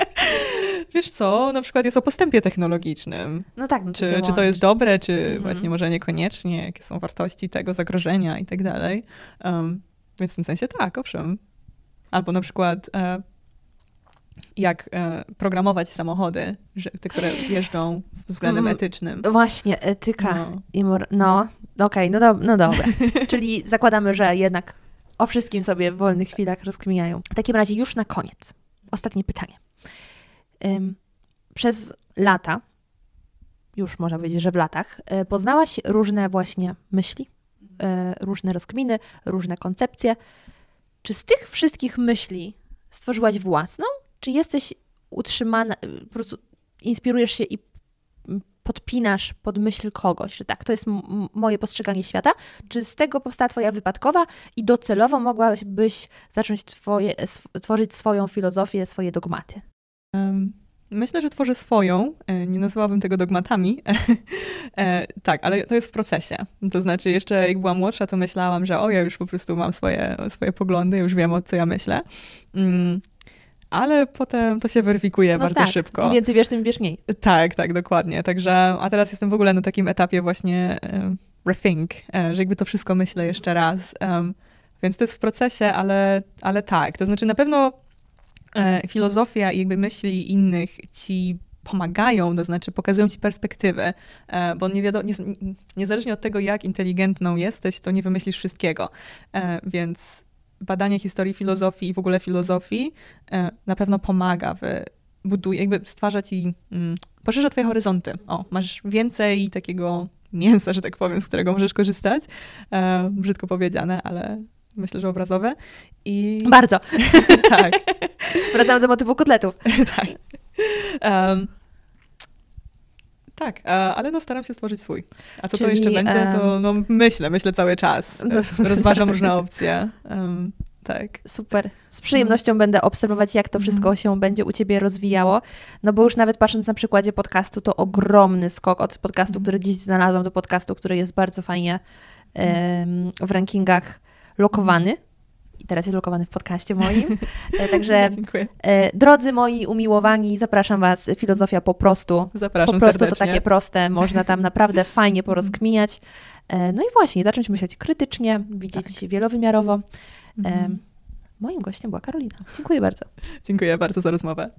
wiesz co, na przykład jest o postępie technologicznym. No tak. No to czy, czy to jest dobre, czy mhm. właśnie może niekoniecznie, jakie są wartości tego zagrożenia i tak dalej. Um, więc w tym sensie tak, owszem. Albo na przykład e, jak e, programować samochody, że, te, które jeżdżą względem mm, etycznym. Właśnie, etyka. No, Imor- no okej, okay, no, do, no dobra. Czyli zakładamy, że jednak o wszystkim sobie w wolnych chwilach rozkminiają. W takim razie już na koniec. Ostatnie pytanie. Przez lata, już można powiedzieć, że w latach, y, poznałaś różne właśnie myśli, y, różne rozkminy, różne koncepcje. Czy z tych wszystkich myśli stworzyłaś własną, czy jesteś utrzymana, po prostu inspirujesz się i podpinasz pod myśl kogoś, że tak, to jest moje postrzeganie świata, czy z tego powstała Twoja wypadkowa i docelowo mogłabyś zacząć twoje, tworzyć swoją filozofię, swoje dogmaty? Myślę, że tworzę swoją. E, nie nazwałabym tego dogmatami. E, tak, ale to jest w procesie. To znaczy, jeszcze jak byłam młodsza, to myślałam, że o, ja już po prostu mam swoje, swoje poglądy, już wiem, o co ja myślę. Ale potem to się weryfikuje no bardzo tak. szybko. Im więcej wiesz, tym wiesz mniej. Tak, tak, dokładnie. Także, a teraz jestem w ogóle na takim etapie właśnie um, rethink, e, że jakby to wszystko myślę jeszcze raz. Um, więc to jest w procesie, ale, ale tak. To znaczy na pewno e, filozofia i jakby myśli innych ci pomagają, to znaczy pokazują ci perspektywy, e, bo nie wiadomo, nie, niezależnie od tego, jak inteligentną jesteś, to nie wymyślisz wszystkiego. E, więc badanie historii filozofii i w ogóle filozofii e, na pewno pomaga w buduje, jakby stwarza ci, mm, poszerza twoje horyzonty. O, masz więcej takiego mięsa, że tak powiem, z którego możesz korzystać. E, brzydko powiedziane, ale myślę, że obrazowe. I... Bardzo. tak. Wracamy do motywu kotletów. tak. Um, tak, ale no staram się stworzyć swój. A co Czyli, to jeszcze będzie, to no, myślę, myślę cały czas. Rozważam różne opcje. Um, tak. Super. Z przyjemnością mm. będę obserwować, jak to wszystko mm. się będzie u Ciebie rozwijało. No bo już nawet patrząc na przykładzie podcastu, to ogromny skok od podcastu, mm. który dziś znalazłam, do podcastu, który jest bardzo fajnie um, w rankingach lokowany i teraz jest lokowany w podcaście moim. E, także e, drodzy moi umiłowani, zapraszam Was, filozofia po prostu. Zapraszam Po prostu serdecznie. to takie proste, można tam naprawdę fajnie porozkminiać. E, no i właśnie, zacząć myśleć krytycznie, widzieć tak. wielowymiarowo. Mhm. Moim gościem była Karolina. Dziękuję bardzo. Dziękuję bardzo za rozmowę.